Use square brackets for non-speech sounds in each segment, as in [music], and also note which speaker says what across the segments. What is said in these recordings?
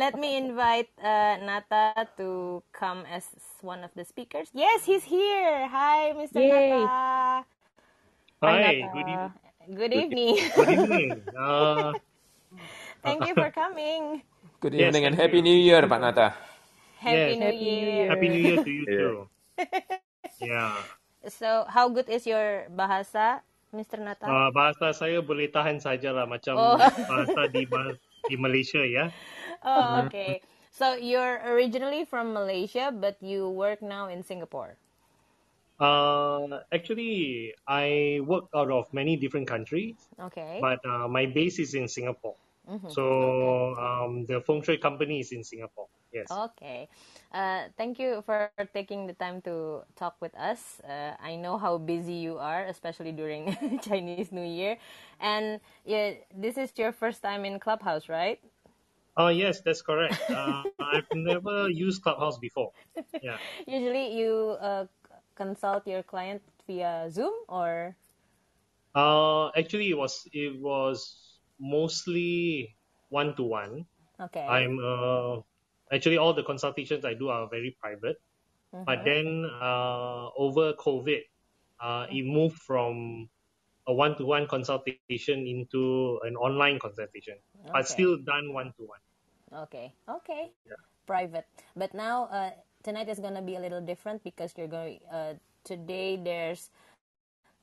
Speaker 1: let me invite uh, Nata to come as one of the speakers. Yes, he's here. Hi, Mr.
Speaker 2: Yay.
Speaker 1: Nata.
Speaker 3: Hi,
Speaker 1: Nata.
Speaker 3: good evening.
Speaker 1: Good evening.
Speaker 3: Good evening. Uh, [laughs]
Speaker 1: Thank you for coming.
Speaker 4: Good
Speaker 3: Yes,
Speaker 4: evening and
Speaker 3: thank
Speaker 4: Happy
Speaker 3: you.
Speaker 4: New Year, Pak Nata.
Speaker 1: Happy
Speaker 3: Yes.
Speaker 1: New
Speaker 2: Happy New
Speaker 1: Year.
Speaker 2: Year.
Speaker 3: Happy New Year to you [laughs] too. Yeah.
Speaker 1: So, how good is your bahasa, Mr. Nata?
Speaker 3: Uh, bahasa saya boleh tahan sajalah macam
Speaker 1: Oh.
Speaker 3: bahasa di di Malaysia ya. [laughs]
Speaker 1: oh, okay. So, you're originally from Malaysia, but you work now in Singapore.
Speaker 3: Uh, actually, I work out of many different countries,
Speaker 1: Okay.
Speaker 3: but uh, my base is in Singapore.
Speaker 1: Mhm.
Speaker 3: So um, the feng shui company is in Singapore. Yes.
Speaker 1: Okay. Uh, thank you for taking the time to talk with us. Uh, I know how busy you are, especially during [laughs] Chinese New Year. And yeah, this is your first time in Clubhouse, right?
Speaker 3: Oh yes, that's correct. Uh, I've never used Clubhouse before. Yeah. [laughs]
Speaker 1: Usually you uh, consult your client via Zoom or
Speaker 3: Uh, actually, it was it was mostly one to one.
Speaker 1: okay.
Speaker 3: I'm uh, actually all the consultations I do are very private. But then uh, over COVID, uh, it moved from a one to one consultation into an online consultation, but
Speaker 1: Okay.
Speaker 3: still done one to one.
Speaker 1: Okay. Okay. Private. But now uh, tonight is gonna be a little different because you're going. Uh, today there's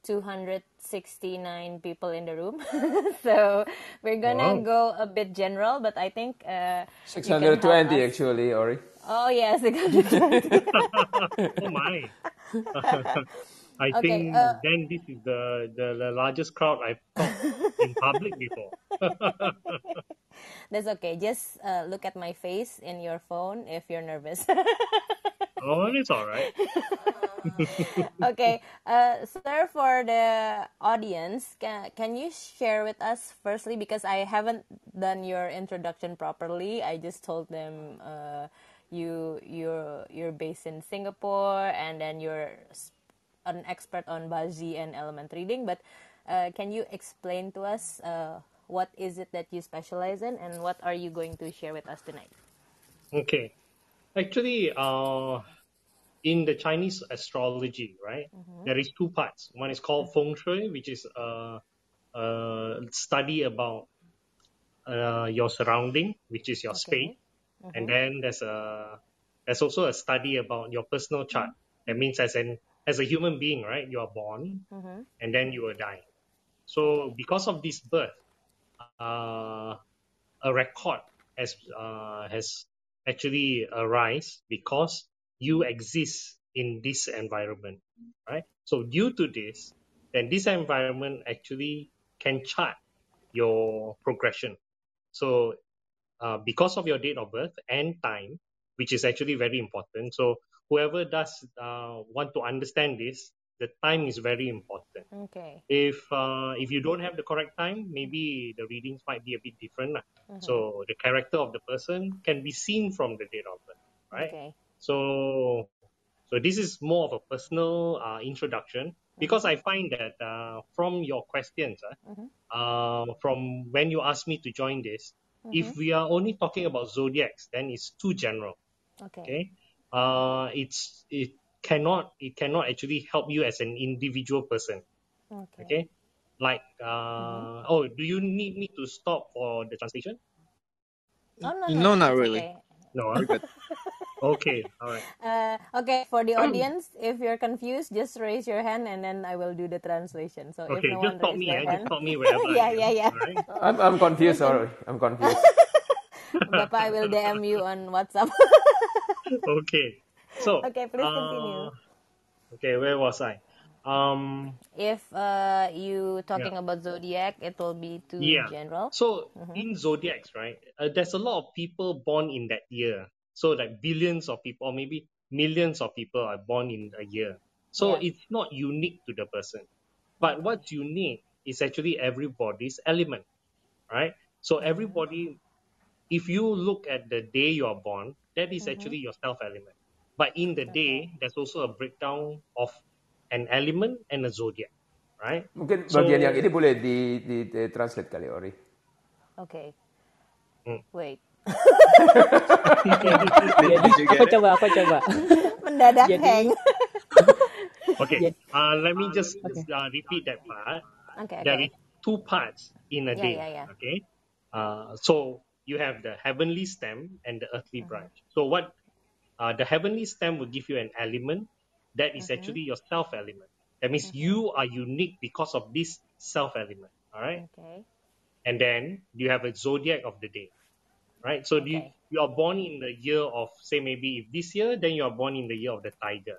Speaker 1: 269 people in the room, [laughs] so we're gonna
Speaker 3: Wow.
Speaker 1: go a bit general. But I think uh, you can
Speaker 4: 620 actually, Ori.
Speaker 1: Oh yes, 620. [laughs]
Speaker 3: oh my! [laughs] I
Speaker 1: Okay,
Speaker 3: think
Speaker 1: uh,
Speaker 3: then this is the, the, the largest crowd I've talked [laughs] in public before. [laughs]
Speaker 1: That's okay. Just uh, look at my face in your phone if you're nervous. [laughs]
Speaker 3: oh, it's all right.
Speaker 1: okay, uh, sir, for the audience, can, can you share with us firstly because I haven't done your introduction properly. I just told them uh, you you're you're based in Singapore and then you're an expert on Bazi and element reading. But uh, can you explain to us uh, what is it that you specialize in and what are you going to share with us tonight?
Speaker 3: Okay. Actually, uh, in the Chinese astrology, right, there is two parts. One is called feng shui, which is a, a study about uh, your surrounding, which is your space, and then there's a there's also a study about your personal chart. That means as an as a human being, right, you are born and then you will die. So because of this birth, uh, a record has uh, has actually arise because you exist in this environment, right? So due to this, then this environment actually can chart your progression. So uh, because of your date of birth and time, which is actually very important. So whoever does uh, want to understand this, the time is very important.
Speaker 1: Okay.
Speaker 3: If uh, if you don't have the correct time, maybe the readings might be a bit different. lah. So the character of the person can be seen from the date of birth, right?
Speaker 1: Okay.
Speaker 3: So so this is more of a personal uh, introduction because I find that uh, from your questions, uh, uh, from when you asked me to join this, if we are only talking about zodiacs, then it's too general.
Speaker 1: Okay.
Speaker 3: Okay, uh, it's it cannot it cannot actually help you as an individual person.
Speaker 1: Okay.
Speaker 3: Okay, like uh, oh, do you need me to stop for the translation?
Speaker 1: Oh no,
Speaker 2: No, not
Speaker 1: it's
Speaker 2: really.
Speaker 1: Okay.
Speaker 3: No. huh? [laughs] okay, all right.
Speaker 1: Uh, okay, for the [clears throat] audience, if you're confused, just raise your hand and then I will do the translation. So
Speaker 3: Okay,
Speaker 1: if no
Speaker 3: just
Speaker 1: one
Speaker 3: stop me.
Speaker 1: their
Speaker 3: Eh?
Speaker 1: hand,
Speaker 3: Just stop me wherever. [laughs] I
Speaker 1: yeah,
Speaker 3: am,
Speaker 1: yeah, yeah.
Speaker 3: All right.
Speaker 4: I'm, I'm confused, Ori. I'm confused. [laughs]
Speaker 1: Bapak, I will DM you on WhatsApp. [laughs]
Speaker 3: okay. So.
Speaker 1: Okay, please continue.
Speaker 3: uh, okay, where was I? Um.
Speaker 1: if uh, you talking about zodiac, it will be too
Speaker 3: Yeah.
Speaker 1: general.
Speaker 3: So
Speaker 1: Mm-hmm.
Speaker 3: in zodiacs, right? Uh, there's a lot of people born in that year. So like billions of people, or maybe millions of people are born in a year. So
Speaker 1: Yeah.
Speaker 3: it's not unique to the person. But what's unique is actually everybody's element, right? So
Speaker 1: Mm-hmm.
Speaker 3: everybody, if you look at the day you are born, that is Mm-hmm. actually your self element. But in the day, there's also a breakdown of an element and a zodiac, right?
Speaker 4: Mungkin
Speaker 3: So-
Speaker 4: bagian yang ini boleh di, di, di translate kali, Ori.
Speaker 1: Okay.
Speaker 3: Mm.
Speaker 1: Wait.
Speaker 2: Jadi
Speaker 4: juga [laughs]
Speaker 2: aku
Speaker 4: deh.
Speaker 2: coba, aku coba.
Speaker 1: Mendadak
Speaker 2: Jadi-
Speaker 1: hang. [laughs]
Speaker 3: Okay. Uh, let me just
Speaker 2: Okay.
Speaker 3: uh, repeat that part.
Speaker 1: Okay,
Speaker 3: There
Speaker 1: oke.
Speaker 3: two parts in a
Speaker 1: Yeah,
Speaker 3: day.
Speaker 1: yeah, yeah.
Speaker 3: Okay. Uh, so you have the heavenly stem and the earthly
Speaker 1: Mm-hmm.
Speaker 3: branch. So what? Uh, the heavenly stem will give you an element that is
Speaker 1: Mm-hmm.
Speaker 3: actually your self element. That means you are unique because of this self element. All right.
Speaker 1: Okay.
Speaker 3: and then you have a zodiac of the day right so you,
Speaker 1: Okay.
Speaker 3: you are born in the year of say maybe if this year then you are born in the year of the tiger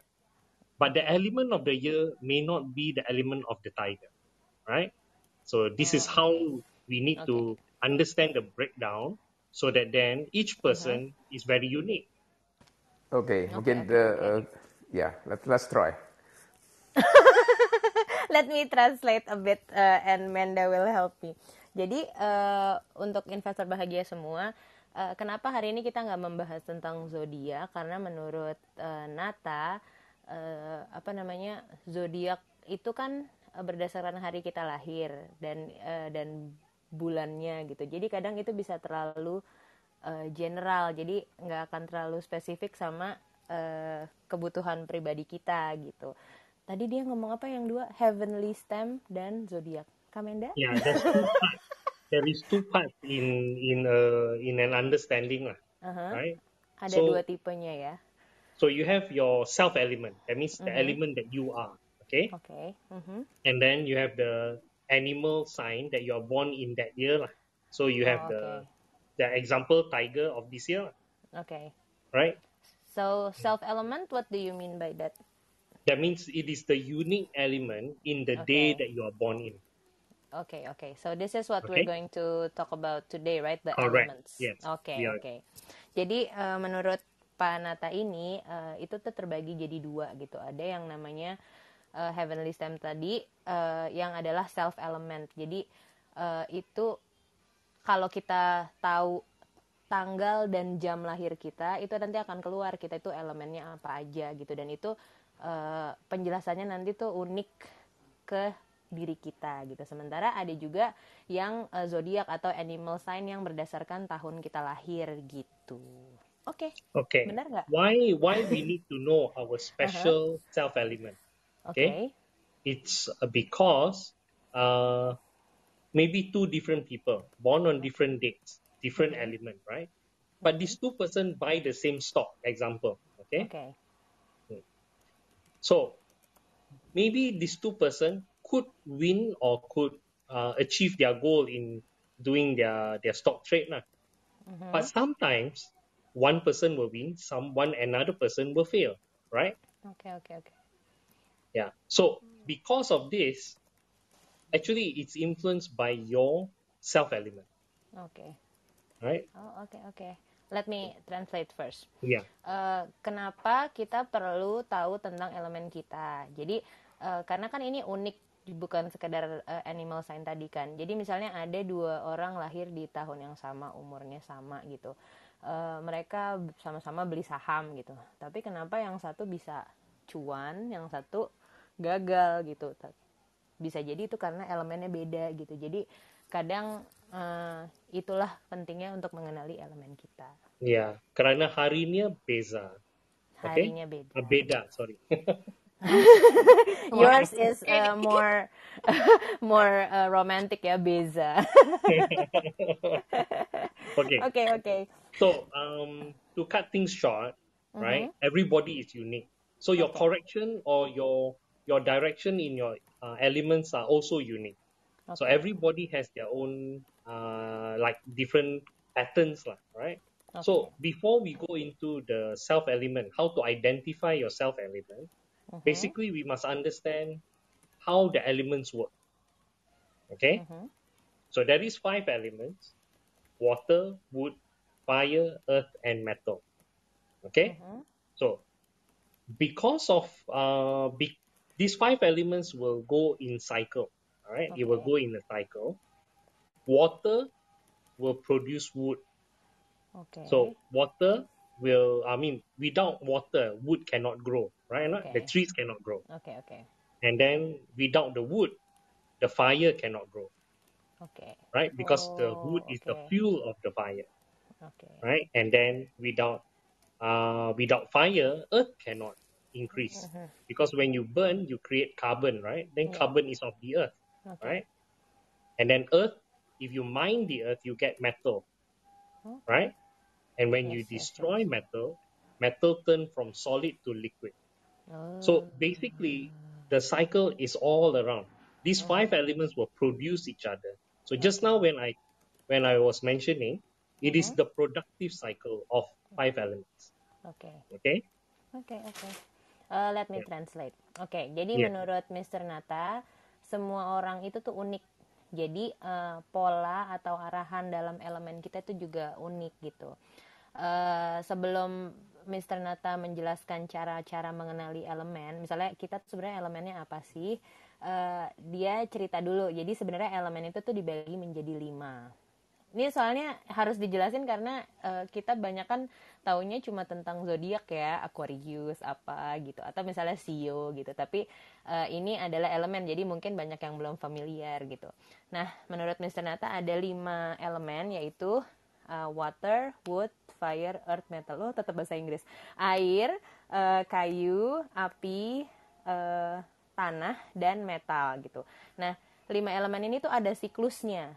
Speaker 3: but the element of the year may not be the element of the tiger right so this is
Speaker 1: Oh,
Speaker 3: how we need to understand the breakdown so that then each person is very unique
Speaker 4: Oke, mungkin
Speaker 1: oke,
Speaker 4: the uh, ya, let, let's try. [laughs]
Speaker 1: Let me translate a bit uh, and Menda will help me. Jadi uh, untuk investor bahagia semua, uh, kenapa hari ini kita nggak membahas tentang zodiak? Karena menurut uh, Nata, uh, apa namanya zodiak itu kan uh, berdasarkan hari kita lahir dan uh, dan bulannya gitu. Jadi kadang itu bisa terlalu uh, general, jadi nggak akan terlalu spesifik sama uh, kebutuhan pribadi kita gitu. Tadi dia ngomong apa yang dua? Heavenly stem dan zodiak. Kamenda?
Speaker 3: yeah two parts [laughs] there is two parts in in uh, in an understanding lah,
Speaker 1: Aha.
Speaker 3: right
Speaker 1: Ada
Speaker 3: So-
Speaker 1: dua tipenya ya.
Speaker 3: So you have your self element. That means the element that you are. Okay.
Speaker 1: Oke. Mhm.
Speaker 3: And then you have the animal sign that you are born in that year. lah. So you have
Speaker 1: Oh,
Speaker 3: the
Speaker 1: okay.
Speaker 3: the example tiger of this year, lah,
Speaker 1: Oke.
Speaker 3: right?
Speaker 1: So self element, what do you mean by that?
Speaker 3: That means it is the unique element in the day
Speaker 1: Okay.
Speaker 3: that you are born in.
Speaker 1: Okay, okay. So this is what
Speaker 3: Okay.
Speaker 1: we're going to talk about today, right? The
Speaker 3: Correct.
Speaker 1: elements.
Speaker 3: Yes. We are-
Speaker 1: oke. Jadi eh, menurut Pak Nata ini eh, itu tuh terbagi jadi dua gitu. Ada yang namanya eh, heavenly stem tadi eh, yang adalah self element. Jadi eh, itu kalau kita tahu tanggal dan jam lahir kita itu nanti akan keluar kita itu elemennya apa aja gitu dan itu eh, penjelasannya nanti tuh unik ke diri kita gitu. Sementara ada juga yang eh, zodiak atau animal sign yang berdasarkan tahun kita lahir gitu. Oke,
Speaker 3: Okay.
Speaker 1: benar nggak?
Speaker 3: Why why we need to know our [laughs] special self element?
Speaker 1: Oke,
Speaker 3: Okay. It's uh, because uh, maybe two different people born on different dates, different element, right? But these two person buy the same stock, example. Okay.
Speaker 1: oke,
Speaker 3: So maybe these two person could win or could uh, achieve their goal in doing their their stock trade, lah. But sometimes one person will win, someone another person will fail, right?
Speaker 1: Okay, okay, oke.
Speaker 3: Yeah. So because of this, actually it's influenced by your self element,
Speaker 1: Oke.
Speaker 3: right?
Speaker 1: Oh, oke, oke. Let me translate first.
Speaker 3: Yeah.
Speaker 1: Eh, kenapa kita perlu tahu tentang elemen kita. Jadi eh, karena kan ini unik bukan sekedar eh, animal sign tadi kan. Jadi misalnya ada dua orang lahir di tahun yang sama, umurnya sama gitu. Eh, mereka sama-sama beli saham gitu. Tapi kenapa yang satu bisa cuan, yang satu gagal gitu. Bisa jadi itu karena elemennya beda gitu. Jadi kadang eh, itulah pentingnya untuk mengenali elemen kita.
Speaker 3: Yeah. Kerana harinya beza. Okay.
Speaker 1: Harinya beda.
Speaker 3: Uh, beda, sorry. [laughs]
Speaker 1: Yours is uh, more [laughs] more uh, romantic ya Beza. [laughs]
Speaker 3: okay.
Speaker 1: Oke oke.
Speaker 3: So um, to cut things short, right? Everybody is unique. So your
Speaker 1: Okay.
Speaker 3: correction or your your direction in your uh, elements are also unique. So everybody has their own uh, like different patterns, right? So before we go into the self element, how to identify your self element, basically we must understand how the elements work. Okay? So there is five elements: water, wood, fire, earth, and metal. Okay? So because of uh, be- these five elements will go in cycle. All right, it will go in a cycle. Water will produce wood.
Speaker 1: Oke.
Speaker 3: So water will, I mean, without water, wood cannot grow, right? not? The trees cannot grow.
Speaker 1: Okay, okay.
Speaker 3: And then without the wood, the fire cannot grow,
Speaker 1: Okay.
Speaker 3: right? Because the
Speaker 1: Oh,
Speaker 3: wood is the fuel of the fire.
Speaker 1: Okay.
Speaker 3: right? And then without uh, without fire, earth cannot increase mm-hmm. because when you burn, you create carbon, right? Then
Speaker 1: Yeah.
Speaker 3: carbon is of the earth,
Speaker 1: Okay.
Speaker 3: right? And then earth, if you mine the earth, you get metal,
Speaker 1: Okay.
Speaker 3: right? And when you
Speaker 1: Yes, yes,
Speaker 3: destroy metal, metal turn from solid to liquid.
Speaker 1: Oh.
Speaker 3: So basically, the cycle is all around. These five elements will produce each other. So just now when I when I was mentioning, it is mm-hmm. the productive cycle of five elements.
Speaker 1: Okay.
Speaker 3: Okay?
Speaker 1: Okay, oke. Uh, let me
Speaker 3: Yeah.
Speaker 1: translate. Oke, jadi
Speaker 3: Yeah.
Speaker 1: menurut Mr. Nata, semua orang itu tuh unik. Jadi uh, pola atau arahan dalam elemen kita itu juga unik gitu. Uh, sebelum Mr. Nata menjelaskan cara-cara mengenali elemen, misalnya kita sebenarnya elemennya apa sih? Uh, dia cerita dulu. Jadi sebenarnya elemen itu tuh dibagi menjadi lima. Ini soalnya harus dijelasin karena eh, kita banyak kan taunya cuma tentang zodiak ya, Aquarius apa gitu atau misalnya Sio gitu. Tapi eh, ini adalah elemen jadi mungkin banyak yang belum familiar gitu. Nah, menurut Mr. Nata ada lima elemen yaitu eh, water, wood, fire, earth, metal. Oh, tetap bahasa Inggris. Air, eh, kayu, api, eh, tanah dan metal gitu. Nah, lima elemen ini tuh ada siklusnya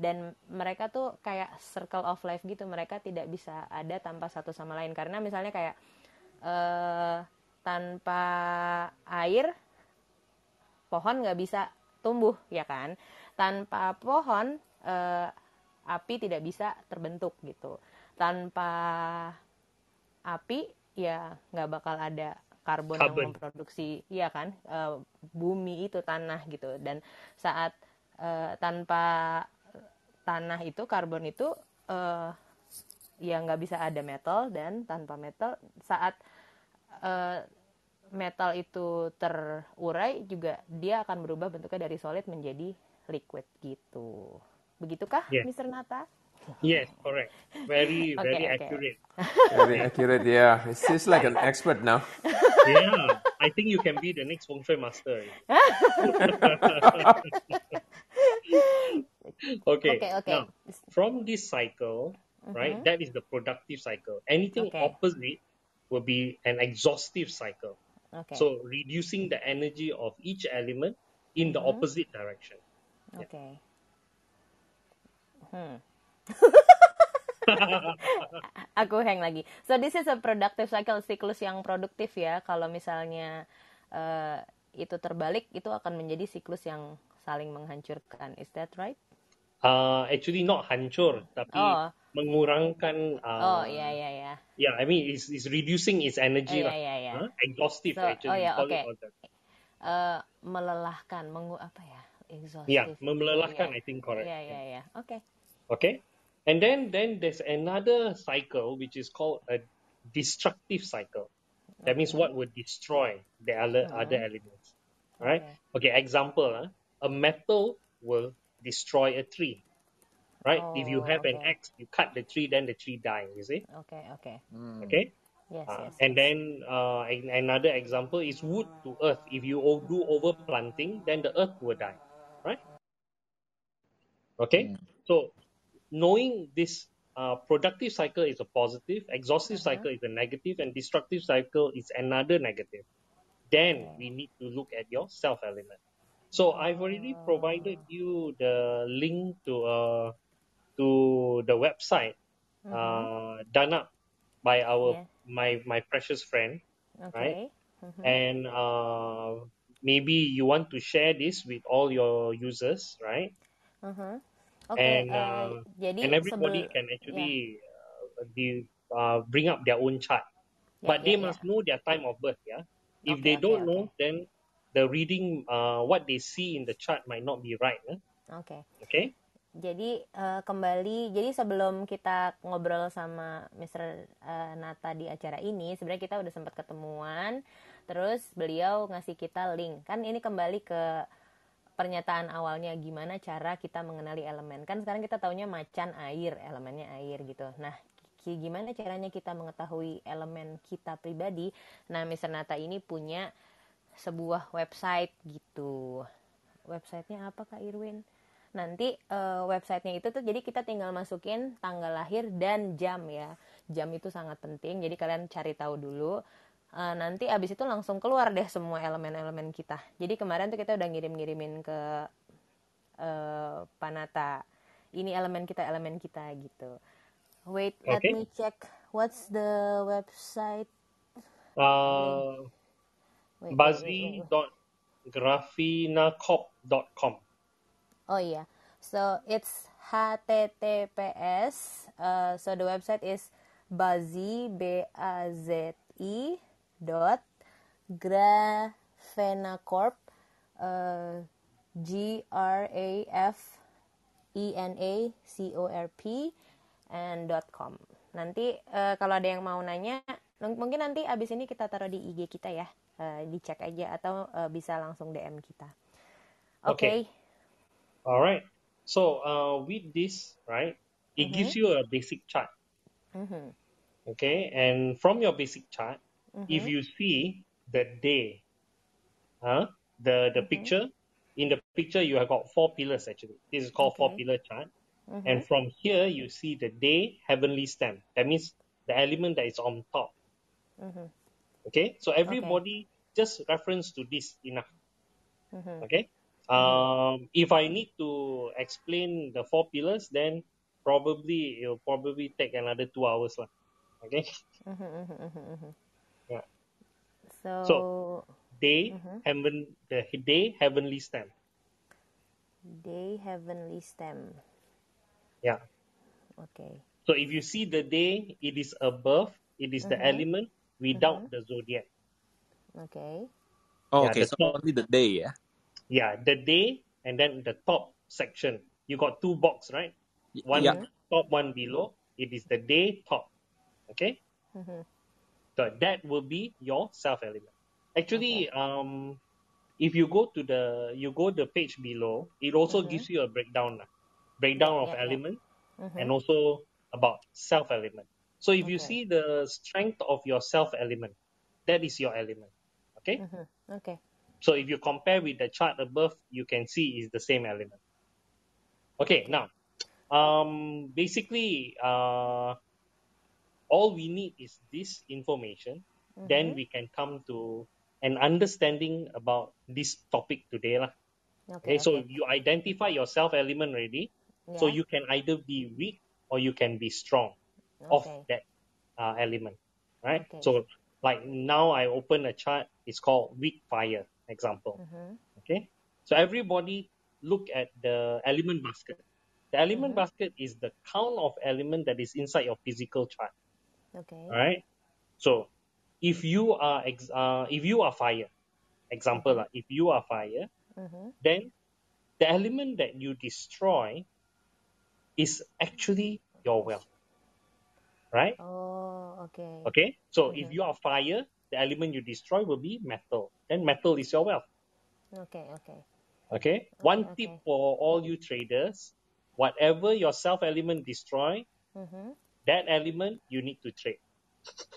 Speaker 1: dan mereka tuh kayak circle of life gitu mereka tidak bisa ada tanpa satu sama lain. Karena misalnya kayak eh tanpa air pohon nggak bisa tumbuh ya kan? Tanpa pohon eh, api tidak bisa terbentuk gitu. Tanpa api ya nggak bakal ada karbon yang
Speaker 3: Carbon.
Speaker 1: memproduksi ya kan? Eh, bumi itu tanah gitu. Dan saat eh, tanpa tanah itu karbon itu eh, ya nggak bisa ada metal dan tanpa metal saat eh, metal itu terurai juga dia akan berubah bentuknya dari solid menjadi liquid gitu begitukah
Speaker 3: Yes.
Speaker 1: Mr. Nata?
Speaker 3: Yes, correct. Very, [laughs]
Speaker 1: Okay,
Speaker 3: very
Speaker 1: okay.
Speaker 3: accurate.
Speaker 4: Very accurate. Yeah, it's just like an expert now.
Speaker 3: Yeah, I think you can be the next feng shui master. [laughs] [laughs] okay.
Speaker 1: Okay, okay.
Speaker 3: Now, from this cycle, right, that is the productive cycle. Anything
Speaker 1: Okay.
Speaker 3: opposite will be an exhaustive cycle.
Speaker 1: Oke,
Speaker 3: So reducing the energy of each element in the opposite direction.
Speaker 1: oke. Hmm. [laughs] Aku hang lagi. So this is a productive cycle, siklus yang produktif ya. Kalau misalnya eh, itu terbalik, itu akan menjadi siklus yang saling menghancurkan. Is that right?
Speaker 3: Uh, actually not hancur, tapi
Speaker 1: Oh.
Speaker 3: mengurangkan.
Speaker 1: Oh
Speaker 3: Uh,
Speaker 1: iya iya iya.
Speaker 3: Yeah, I mean, it's, it's reducing its energy.
Speaker 1: Oh,
Speaker 3: lah.
Speaker 1: yeah, yeah, yeah.
Speaker 3: Huh? Exhaustive,
Speaker 1: So,
Speaker 3: actually.
Speaker 1: oh, yeah, okay. Eh, melelahkan, mengu apa ya? Exhaustive.
Speaker 3: Yeah, melelahkan,
Speaker 1: Iya.
Speaker 3: I think correct.
Speaker 1: Iya iya iya. Oke.
Speaker 3: Okay, and then then there's another cycle which is called a destructive cycle. That means what would destroy the other other elements, right? Okay, example, huh? a metal will destroy a tree, right? if you
Speaker 1: Oh,
Speaker 3: have an axe, you cut the tree, then the tree dies. You see?
Speaker 1: Okay, oke.
Speaker 3: Okay.
Speaker 1: Yes
Speaker 3: Uh,
Speaker 1: yes.
Speaker 3: and then uh, another example is wood to earth. If you o- do overplanting, then the earth will die, right? Okay, so knowing this uh, productive cycle is a positive, exhaustive cycle is a negative, and destructive cycle is another negative. Then we need to look at your self element. So I've already provided you the link to uh, to the website uh, done up by our
Speaker 1: Yeah.
Speaker 3: my my precious friend,
Speaker 1: Oke.
Speaker 3: right?
Speaker 1: Mhm.
Speaker 3: and uh, maybe you want to share this with all your users, right?
Speaker 1: Mhm. Oke.
Speaker 3: and
Speaker 1: eh,
Speaker 3: uh,
Speaker 1: jadi
Speaker 3: and everybody can actually uh, the, uh, bring up their own chart,
Speaker 1: Yeah,
Speaker 3: but they
Speaker 1: yeah,
Speaker 3: must know their time of birth. Yeah, if
Speaker 1: Okay,
Speaker 3: they don't
Speaker 1: okay.
Speaker 3: know, then the reading, uh, what they see in the chart might not be right. huh?
Speaker 1: Oke.
Speaker 3: Okay.
Speaker 1: Jadi eh, kembali, jadi sebelum kita ngobrol sama Mr. eh, Nata di acara ini, sebenarnya kita udah sempat ketemuan, terus beliau ngasih kita link. Kan ini kembali ke pernyataan awalnya gimana cara kita mengenali elemen. Kan sekarang kita taunya macan air, elemennya air gitu. Nah, gimana caranya kita mengetahui elemen kita pribadi? Nah, Mr. Nata ini punya sebuah website gitu. Websitenya apa Kak Irwin? nanti uh, websitenya itu tuh jadi kita tinggal masukin tanggal lahir dan jam ya. Jam itu sangat penting jadi kalian cari tahu dulu. Uh, nanti abis itu langsung keluar deh semua elemen-elemen kita. Jadi kemarin tuh kita udah ngirim-ngirimin ke uh, Panata. Ini elemen kita elemen kita gitu. Wait okay. let me check. What's the website?
Speaker 3: Uh, bazi.graphinacop.com
Speaker 1: oh yeah so it's https uh, so the website is bazi b a z i dot graphenacorp uh, G R A F E N A C O R P and dot com. Nanti uh, kalau ada yang mau nanya, mungkin nanti abis ini kita taruh di IG kita ya, uh, dicek aja atau uh, bisa langsung DM kita. Oke. Okay. okay.
Speaker 3: Alright. So uh, with this, right, it mm -hmm. gives you a basic chart. Mm -hmm. Okay, and from your basic chart, mm -hmm. if you see the day, huh, the the mm -hmm. picture in the picture you have got four pillars actually. This is called okay. four pillar chart. Mm-hmm. And from here you see the day heavenly stem. That means the element that is on top. Mm-hmm. Okay, so everybody okay. just reference to this enough. Mm-hmm. Okay, um, if I need to explain the four pillars, then probably it'll probably take another two hours lah. Okay. Mm-hmm, mm-hmm, mm-hmm, yeah.
Speaker 1: So,
Speaker 3: so Day, mm-hmm. heaven, the day heavenly stem.
Speaker 1: Day heavenly stem.
Speaker 3: Yeah.
Speaker 1: Okay.
Speaker 3: So if you see the day, it is above, it is mm-hmm. the element without mm-hmm. the zodiac.
Speaker 1: Okay.
Speaker 2: Oh, yeah, okay. So top, only the day, yeah?
Speaker 3: Yeah, the day and then the top section. You got two box, right? One yeah. top, one below. It is the day top. Okay? Mm-hmm. So that will be your self element. Actually, okay. um, if you go to the you go the page below, it also mm-hmm. gives you a breakdown, breakdown yeah, of yeah, element, yeah. Mm-hmm. and also about self element. So if okay. you see the strength of your self element, that is your element. Okay.
Speaker 1: Mm-hmm. Okay.
Speaker 3: So if you compare with the chart above, you can see is the same element. Okay. Now, um, basically, uh, all we need is this information. Then mm-hmm. we can come to an understanding about this topic today. Lah. Okay, okay, so you identify your self element already. Yeah. So you can either be weak or you can be strong okay. of that uh, element. Right? Okay. So like now I open a chart, it's called weak fire example. Mm-hmm. Okay. So everybody look at the element basket. The element mm-hmm. basket is the count of element that is inside your physical chart.
Speaker 1: Okay.
Speaker 3: All right. So if you are ex- uh, if you are fire, example mm-hmm. if you are fire, mm-hmm. then the element that you destroy is actually your wealth, right?
Speaker 1: Oh, okay.
Speaker 3: Okay, so mm-hmm. if you are fire, the element you destroy will be metal. Then metal is your wealth.
Speaker 1: Okay, okay.
Speaker 3: Okay. One okay. tip for all you traders: whatever your self element destroy, mm-hmm. that element you need to trade.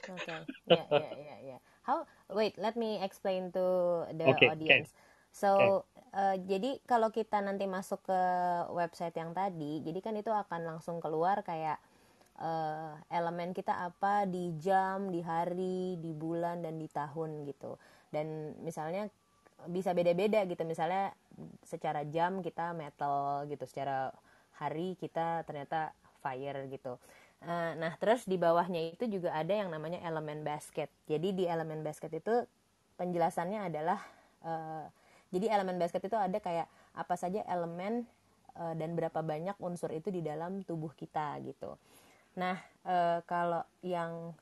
Speaker 1: Okay. Yeah, yeah, yeah, yeah. How? Wait, let me explain to the okay, audience. Can. So, okay. uh, jadi kalau kita nanti masuk ke website yang tadi, jadi kan itu akan langsung keluar kayak uh, elemen kita apa di jam, di hari, di bulan dan di tahun gitu. Dan misalnya bisa beda-beda gitu. Misalnya secara jam kita metal gitu, secara hari kita ternyata fire gitu. Eh, nah, terus di bawahnya itu juga ada yang namanya elemen basket. Jadi di elemen basket itu penjelasannya adalah uh, jadi elemen basket itu ada kayak apa saja elemen uh, dan berapa banyak unsur itu di dalam tubuh kita gitu. Nah, uh, kalau yang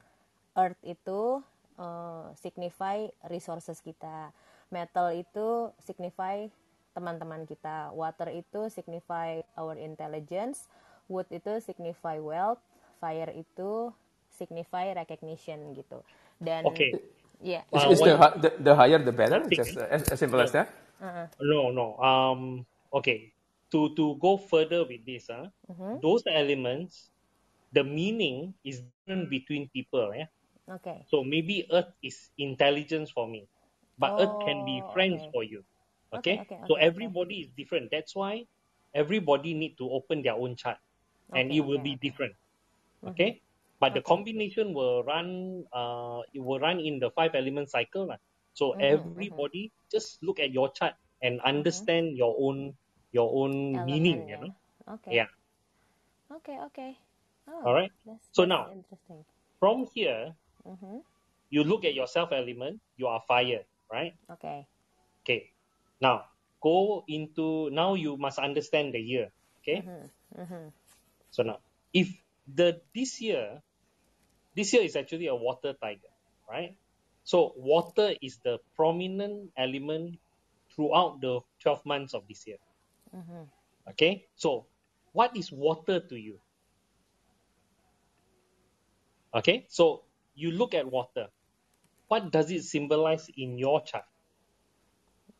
Speaker 1: earth itu uh, signify resources kita. Metal itu signify teman-teman kita. Water itu signify our intelligence. Wood itu signify wealth fire itu signify recognition gitu. Dan
Speaker 3: okay.
Speaker 1: Yeah.
Speaker 4: Uh, is, is the, the, the higher the better? Just as, as simple as that?
Speaker 3: Uh-huh. No, no. Um. Okay. To to go further with this, uh, uh-huh. those elements, the meaning is different between people. Yeah.
Speaker 1: Okay.
Speaker 3: So maybe Earth is intelligence for me, but oh, Earth can be oh, friends okay. for you. Okay? Okay, okay, so everybody is different. That's why everybody need to open their own chart, and it will be different. Okay, but the combination will run. Uh, it will run in the five element cycle, lah. So
Speaker 1: Mhm, mhm.
Speaker 3: everybody just look at your chart and understand your own your own meaning. You know.
Speaker 1: Okay.
Speaker 3: Yeah.
Speaker 1: Okay, okay. Oh,
Speaker 3: All right. So now-. From here,
Speaker 1: Mm-hmm.
Speaker 3: you look at your self element. You are fire, right?
Speaker 1: Okay.
Speaker 3: Okay. Now go into now you must understand the year. Okay.
Speaker 1: Mm-hmm. Mm-hmm.
Speaker 3: So now if the this year, this year is actually a water tiger, right? So water is the prominent element throughout the 12 months of this year.
Speaker 1: Mm-hmm.
Speaker 3: Okay. So what is water to you? Okay. So you look at water. What does it symbolize in your chart?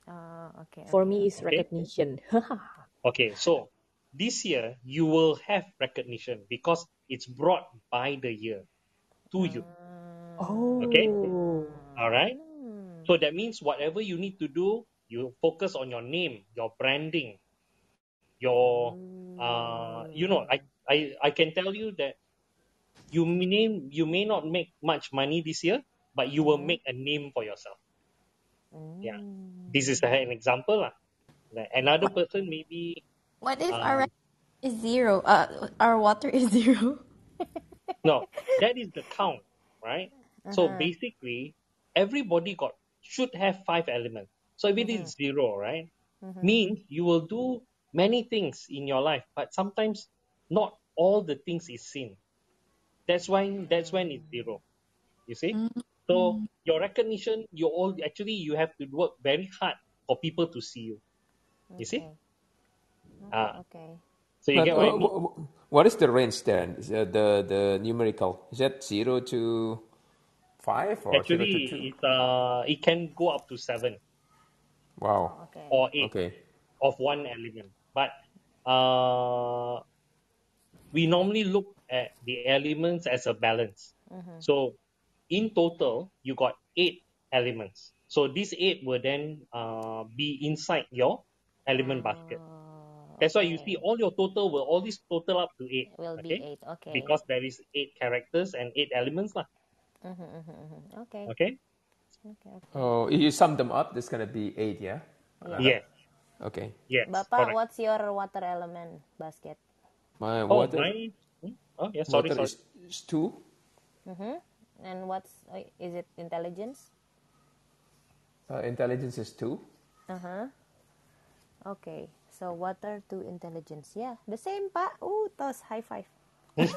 Speaker 1: Uh, okay.
Speaker 5: For me, it's
Speaker 1: okay.
Speaker 5: recognition. [laughs]
Speaker 3: Okay, so this year you will have recognition because it's brought by the year to you.
Speaker 5: oh.
Speaker 3: Okay. All right.
Speaker 1: Mm.
Speaker 3: So that means whatever you need to do, you focus on your name, your branding, your uh, you know, I I I can tell you that you may you may not make much money this year, but you will make a name for yourself. Yeah.
Speaker 1: Mm.
Speaker 3: This is an example, lah. Like another person maybe
Speaker 6: What if
Speaker 3: Um,
Speaker 6: our is zero? Uh, our water is zero. [laughs]
Speaker 3: No, that is the count, right? So
Speaker 1: Uh-huh.
Speaker 3: basically, everybody got should have five elements. So if it is zero, right,
Speaker 1: Mhm.
Speaker 3: means you will do many things in your life, but sometimes not all the things is seen. That's why that's when it's zero. You see? So your recognition, you all actually you have to work very hard for people to see you. You see?
Speaker 1: Okay.
Speaker 3: Ah,
Speaker 1: Okay.
Speaker 3: so you
Speaker 4: But
Speaker 3: get what I mean?
Speaker 4: wha- wha- what is the range then? that the the numerical is that zero to five or zero to
Speaker 3: Actually,
Speaker 4: two?
Speaker 3: it uh it can go up to seven
Speaker 4: Wow.
Speaker 1: Okay.
Speaker 3: or eight.
Speaker 4: Okay.
Speaker 3: of one element. But uh, we normally look at the elements as a balance.
Speaker 1: Mhm.
Speaker 3: So in total, you got eight elements. So these eight will then uh, be inside your element basket.
Speaker 1: Oh,
Speaker 3: That's why you see all your total will always total up to eight.
Speaker 1: Will be eight. Okay.
Speaker 3: because there is eight characters and eight elements, lah.
Speaker 1: Mhm, mhm, mhm. Okay.
Speaker 3: Okay.
Speaker 1: Okay. okay.
Speaker 4: Oh, if you sum them up, there's gonna be eight, yeah.
Speaker 3: Yes.
Speaker 4: Okay.
Speaker 3: Yes.
Speaker 1: Bapak,
Speaker 3: correct.
Speaker 1: what's your water element basket?
Speaker 4: My
Speaker 3: Oh,
Speaker 4: water,
Speaker 3: mine. Oh, yeah. Sorry,
Speaker 4: water
Speaker 3: sorry.
Speaker 4: is, is two.
Speaker 1: Mm-hmm. And what's is it intelligence?
Speaker 4: Uh, intelligence is two.
Speaker 1: Uh huh. Okay. So water to intelligence. Yeah, the same, Pak. Ooh, tos high five. [laughs]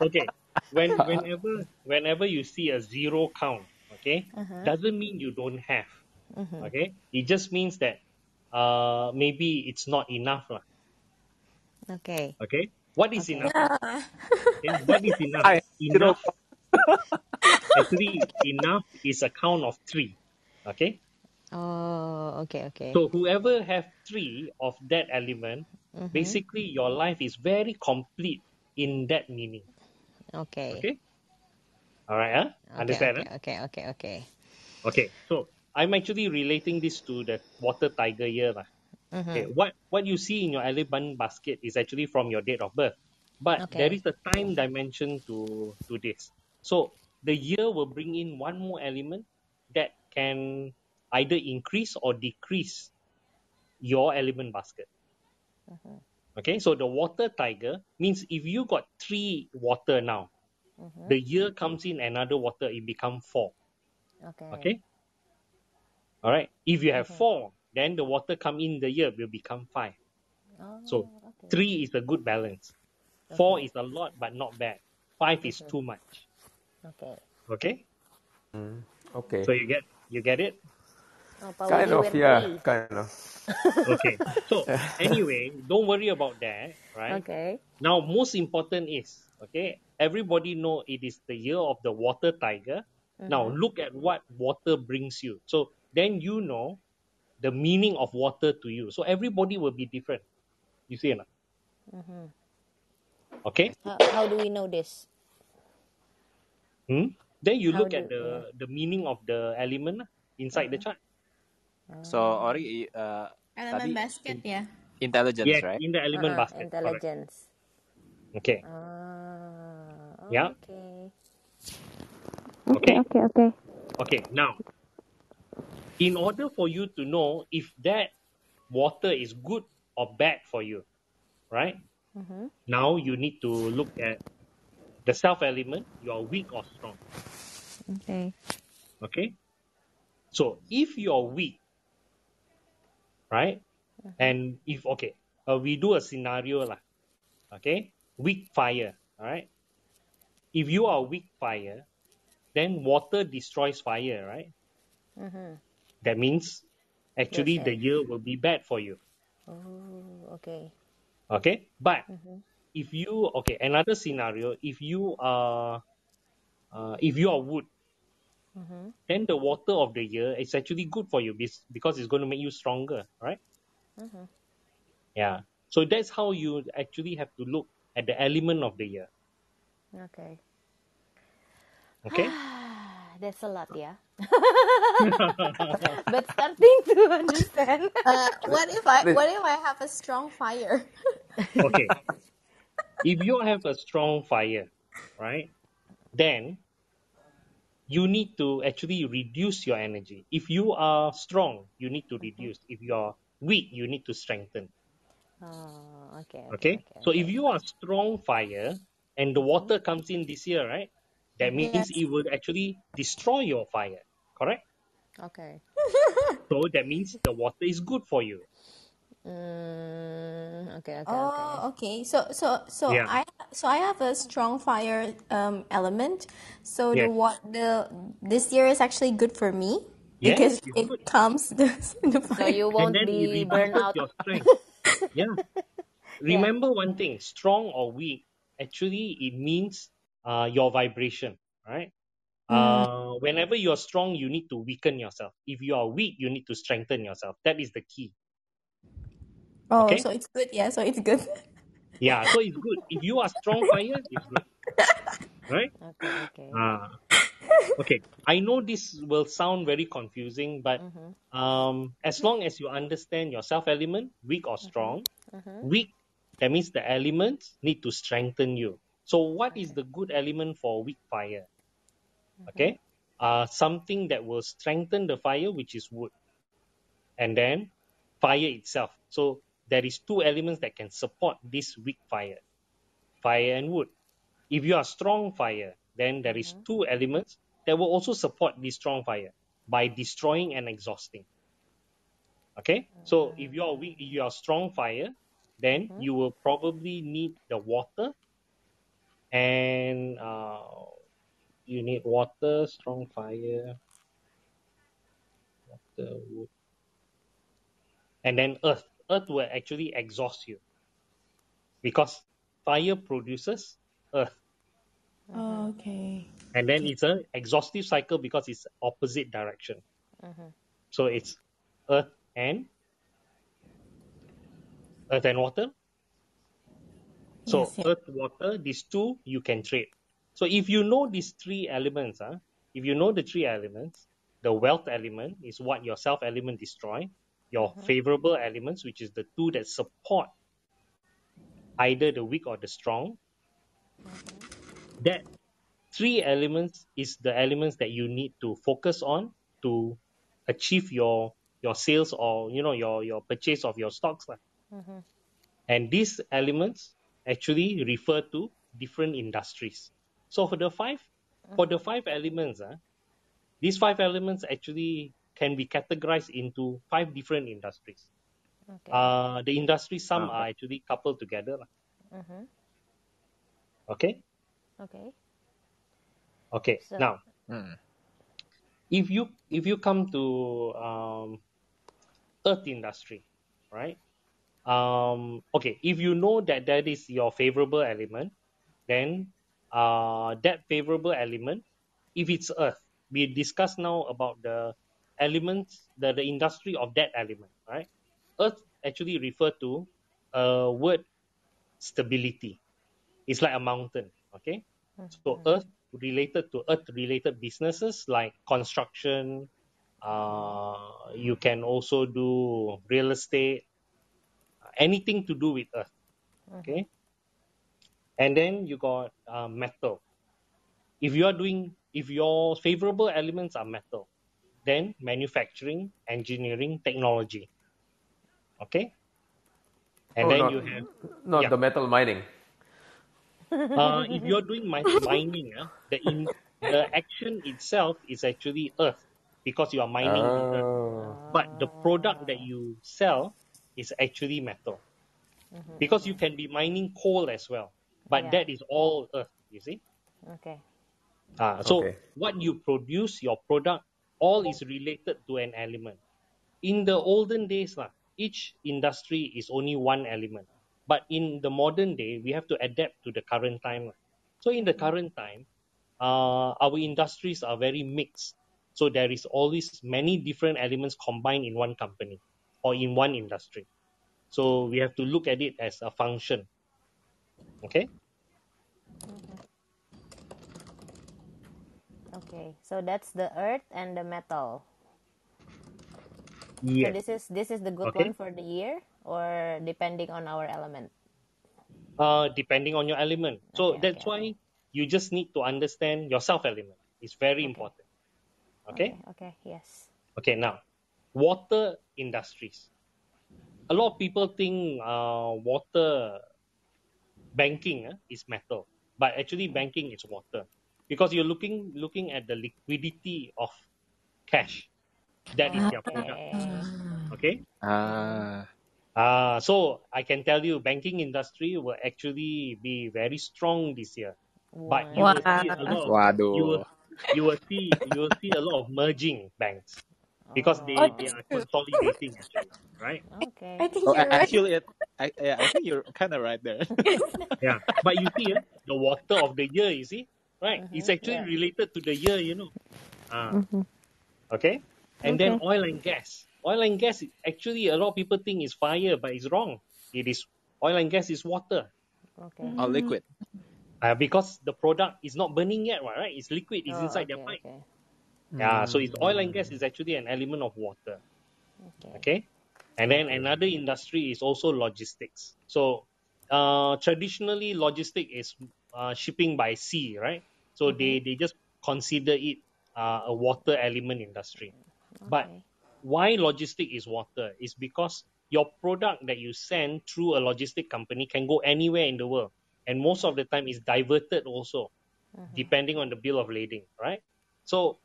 Speaker 3: okay when [laughs] whenever whenever you see a zero count okay
Speaker 1: Uh-huh.
Speaker 3: doesn't mean you don't have
Speaker 1: Mm-hmm.
Speaker 3: okay it just means that uh maybe it's not enough lah.
Speaker 1: Okay.
Speaker 3: okay what is
Speaker 1: Okay.
Speaker 3: enough okay? what is enough
Speaker 2: I-
Speaker 3: enough [laughs] actually enough is a count of three okay
Speaker 1: Oh, okay, okay.
Speaker 3: so whoever have three of that element
Speaker 1: Mm-hmm.
Speaker 3: basically your life is very complete in that meaning
Speaker 1: okay.
Speaker 3: okay all right huh?
Speaker 1: Okay,
Speaker 3: understand
Speaker 1: okay,
Speaker 3: huh?
Speaker 1: okay, okay, okay.
Speaker 3: Okay, so I'm actually relating this to the water tiger year. lah.
Speaker 1: Mm-hmm.
Speaker 3: Okay, what, what you see in your element basket is actually from your date of birth. But
Speaker 1: Okay.
Speaker 3: there is a time dimension to, to this. So the year will bring in one more element that can either increase or decrease your element basket.
Speaker 1: Mm-hmm.
Speaker 3: Okay, so the water tiger means if you got three water now,
Speaker 1: Mm-hmm.
Speaker 3: the year comes in another water, it become four.
Speaker 1: Okay.
Speaker 3: Okay. All right. If you have
Speaker 1: Okay.
Speaker 3: four, then the water come in the year will become five.
Speaker 1: Oh,
Speaker 3: So
Speaker 1: okay.
Speaker 3: three is a good balance. Four is a lot but not bad. Five is too much.
Speaker 1: Okay.
Speaker 3: Okay.
Speaker 4: Mm, okay.
Speaker 3: So you get you get it.
Speaker 1: Oh,
Speaker 4: kind of, yeah,
Speaker 1: three.
Speaker 4: kind of.
Speaker 3: Okay. So [laughs] anyway, don't worry about that. Right.
Speaker 1: Okay.
Speaker 3: Now, most important is okay. Everybody know it is the year of the water tiger. Now look at what water brings you. So then you know the meaning of water to you. So everybody will be different. You see or not? Okay.
Speaker 1: How, how do we know this?
Speaker 3: Hmm? Then you
Speaker 1: How
Speaker 3: look at
Speaker 1: do-
Speaker 3: the the meaning of the element inside the chart.
Speaker 2: So Ori, uh,
Speaker 6: Element
Speaker 2: Tadi
Speaker 6: basket, yeah.
Speaker 2: intelligence,
Speaker 3: Yes,
Speaker 2: right?
Speaker 3: in the element
Speaker 1: Uh-uh,
Speaker 3: basket. Correct.
Speaker 1: intelligence.
Speaker 3: Okay.
Speaker 1: Ah,
Speaker 3: Yeah.
Speaker 1: okay.
Speaker 3: Okay.
Speaker 5: okay, okay.
Speaker 3: Okay. Now, in order for you to know if that water is good or bad for you, right?
Speaker 1: Mm-hmm.
Speaker 3: Now you need to look at the self element. You are weak or strong.
Speaker 1: Okay.
Speaker 3: Okay. So if you're weak, right? And if okay, uh, we do a scenario lah. Okay, weak fire. All right. If you are weak fire, then water destroys fire, right?
Speaker 1: Mm-hmm.
Speaker 3: That means actually
Speaker 1: Yes,
Speaker 3: the year will be bad for you.
Speaker 1: Oh, okay.
Speaker 3: Okay, but
Speaker 1: Mm-hmm.
Speaker 3: if you okay, another scenario, if you are, uh, if you are wood,
Speaker 1: Mm-hmm.
Speaker 3: then the water of the year is actually good for you because it's going to make you stronger, right?
Speaker 1: Mm-hmm.
Speaker 3: Yeah. So that's how you actually have to look at the element of the year.
Speaker 1: Okay.
Speaker 3: Okay. [sighs]
Speaker 1: That's a lot, yeah. [laughs] but starting to understand. [laughs]
Speaker 6: Uh, what if I what if I have a strong fire? [laughs]
Speaker 3: okay. If you have a strong fire, right, then you need to actually reduce your energy. If you are strong, you need to reduce. If you are weak, you need to strengthen.
Speaker 1: Oh, okay.
Speaker 3: Okay.
Speaker 1: Okay.
Speaker 3: So if you are strong fire and the water comes in this year, right, that means
Speaker 6: Yes.
Speaker 3: it will actually destroy your fire. Correct.
Speaker 1: Okay.
Speaker 3: So that means the water is good for you.
Speaker 1: Mm, okay. Okay. Okay.
Speaker 6: Oh, okay. So so so
Speaker 3: Yeah.
Speaker 6: I so I have a strong fire um element. So the
Speaker 3: Yes.
Speaker 6: what the this year is actually good for me
Speaker 3: Yes,
Speaker 6: because it
Speaker 3: good.
Speaker 6: comes the, [laughs] the
Speaker 1: So you won't
Speaker 3: then
Speaker 1: be burned out.
Speaker 3: your [laughs] strength. yeah. Remember one thing: strong or weak, actually, it means uh, your vibration. Right. Uh, whenever you're strong, you need to weaken yourself. If you are weak, you need to strengthen yourself. That is the key.
Speaker 6: Oh,
Speaker 3: Okay.
Speaker 6: so it's good. Yeah, so it's good. [laughs]
Speaker 3: Yeah. So it's good. If you are strong fire, it's good. [laughs] Right.
Speaker 1: Okay. Okay.
Speaker 3: Ah. okay. I know this will sound very confusing, but
Speaker 1: Mm-hmm.
Speaker 3: um, as long as you understand your self element, weak or strong,
Speaker 1: Mm-hmm.
Speaker 3: weak, that means the elements need to strengthen you. So, what is the good element for weak fire?
Speaker 1: Mm-hmm.
Speaker 3: Okay, uh, something that will strengthen the fire, which is wood, and then fire itself. So, there is two elements that can support this weak fire, fire and wood. If you are strong fire, then there is two elements that will also support this strong fire by destroying and exhausting. Okay, so if you are weak, if you are strong fire, then you will probably need the water, and uh, you need water, strong fire, water, wood, and then earth. Earth will actually exhaust you because fire produces earth,
Speaker 6: Oh, okay.
Speaker 3: and then it's an exhaustive cycle because it's opposite direction.
Speaker 1: Mm-hmm.
Speaker 3: So it's earth and earth and water. So
Speaker 6: Yes, yeah.
Speaker 3: earth, water, these two you can trade. So if you know these three elements, huh, if you know the three elements, the wealth element is what your self element destroy. Your favorable elements, which is the two that support either the weak or the strong. That three elements is the elements that you need to focus on to achieve your your sales or you know your your purchase of your stocks.
Speaker 1: Mm-hmm.
Speaker 3: and these elements actually refer to different industries so for the five for the five elements ah, these five elements actually can be categorized into five different industries
Speaker 1: Okay.
Speaker 3: uh the industries some
Speaker 4: Ah,
Speaker 3: are actually coupled together lah.
Speaker 1: mm-hmm.
Speaker 3: okay
Speaker 1: Okay.
Speaker 3: okay
Speaker 1: So-
Speaker 3: now
Speaker 2: Mm.
Speaker 3: if you if you come to um, earth industry right um, okay if you know that that is your favorable element then uh, that favorable element if it's earth we discuss now about the elements the, the industry of that element right earth actually refer to a word stability it's like a mountain okay so earth related to earth related businesses like construction Uh, you can also do real estate, anything to do with earth. Okay. And then you got uh, metal. If you are doing, if your favorable elements are metal, then manufacturing, engineering, technology. Okay. And
Speaker 4: Oh,
Speaker 3: then
Speaker 4: not,
Speaker 3: you have
Speaker 4: not
Speaker 3: yeah.
Speaker 4: the metal mining.
Speaker 3: uh, if you're doing mi- [laughs] mining, uh, the in, the action itself is actually earth because you are mining the earth.
Speaker 4: Oh.
Speaker 3: But the product that you sell is actually metal because you can be mining coal as well. But
Speaker 1: Yeah.
Speaker 3: that is all earth, you see.
Speaker 1: Okay.
Speaker 3: Uh, so
Speaker 4: Okay.
Speaker 3: what you produce, your product, all is related to an element. In the olden days, lah, each industry is only one element. But in the modern day, we have to adapt to the current time. lah. So in the current time, uh, our industries are very mixed. So there is always many different elements combined in one company or in one industry. So we have to look at it as a function. Okay?
Speaker 1: Okay. So that's the earth and the metal. So this is this is the good
Speaker 3: Okay.
Speaker 1: one for the year, or depending on our element.
Speaker 3: uh, depending on your element. So
Speaker 1: Okay,
Speaker 3: that's
Speaker 1: okay,
Speaker 3: why you just need to understand your self element. It's very important. Okay?
Speaker 1: Okay. Yes.
Speaker 3: Okay, now, water industries. A lot of people think uh, water banking uh, is metal, but actually banking is water because you're looking looking at the liquidity of cash. That is their product.
Speaker 1: Okay.
Speaker 3: Okay.
Speaker 2: Ah,
Speaker 3: Uh, so I can tell you, banking industry will actually be very strong this year. But you will see a lot. Of, you will you will see you will see a lot of merging banks because they,
Speaker 6: Oh,
Speaker 3: they are
Speaker 6: true.
Speaker 3: consolidating actually, right? [laughs]
Speaker 1: Okay.
Speaker 6: I think
Speaker 2: Oh,
Speaker 6: you're
Speaker 2: a-
Speaker 6: right.
Speaker 2: actually, it, I, yeah, I think you're kind of right there. [laughs]
Speaker 3: Yeah. But you see, eh, the water of the year, you see, right? It's
Speaker 1: Mhm,
Speaker 3: actually
Speaker 1: yeah.
Speaker 3: related to the year, you know. Ah, okay. And then oil and gas. Oil and gas, actually, a lot of people think is fire, but it's wrong. It is oil and gas is water.
Speaker 1: Okay.
Speaker 2: All liquid.
Speaker 3: Uh, because the product is not burning yet, right? It's liquid, it's
Speaker 1: Oh,
Speaker 3: inside
Speaker 1: okay,
Speaker 3: their pipe.
Speaker 1: Okay.
Speaker 3: Yeah, so it's oil and gas is actually an element of water.
Speaker 1: Okay.
Speaker 3: Okay. And then another industry is also logistics. So uh, traditionally, logistic is uh, shipping by sea, right? So they, they just consider it uh, a water element industry. But why logistic is water is because your product that you send through a logistic company can go anywhere in the world. And most of the time is diverted also, depending on the bill of lading, right? So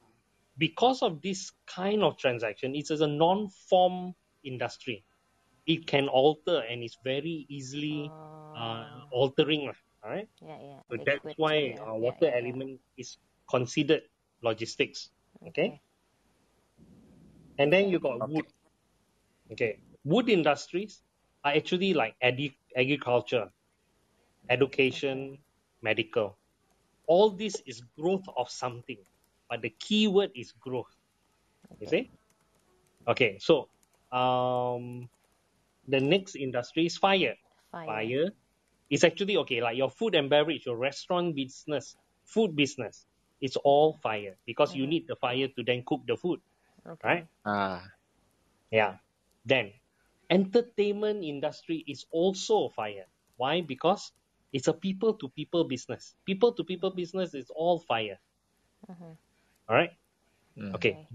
Speaker 3: because of this kind of transaction, it's as a non-form industry. It can alter and it's very easily uh, altering, lah, all right?
Speaker 1: Yeah, yeah.
Speaker 3: So
Speaker 1: Liquid
Speaker 3: that's why
Speaker 1: too,
Speaker 3: uh,
Speaker 1: yeah,
Speaker 3: water
Speaker 1: yeah, yeah.
Speaker 3: element is considered logistics. Okay.
Speaker 1: Okay.
Speaker 3: And then you got wood. Okay. Wood industries are actually like edi- agriculture, education, medical. All this is growth of something, but the key word is growth. You see? Okay, so um, the next industry is fire.
Speaker 1: Fire.
Speaker 3: Fire is actually okay, like your food and beverage, your restaurant business, food business. It's all fire because you need the fire to then cook the food,
Speaker 1: Okay.
Speaker 3: right?
Speaker 2: Ah,
Speaker 3: Yeah. Then, entertainment industry is also fire. Why? Because it's a people to people business. People to people business is all fire. All right.
Speaker 2: mm.
Speaker 3: Okay.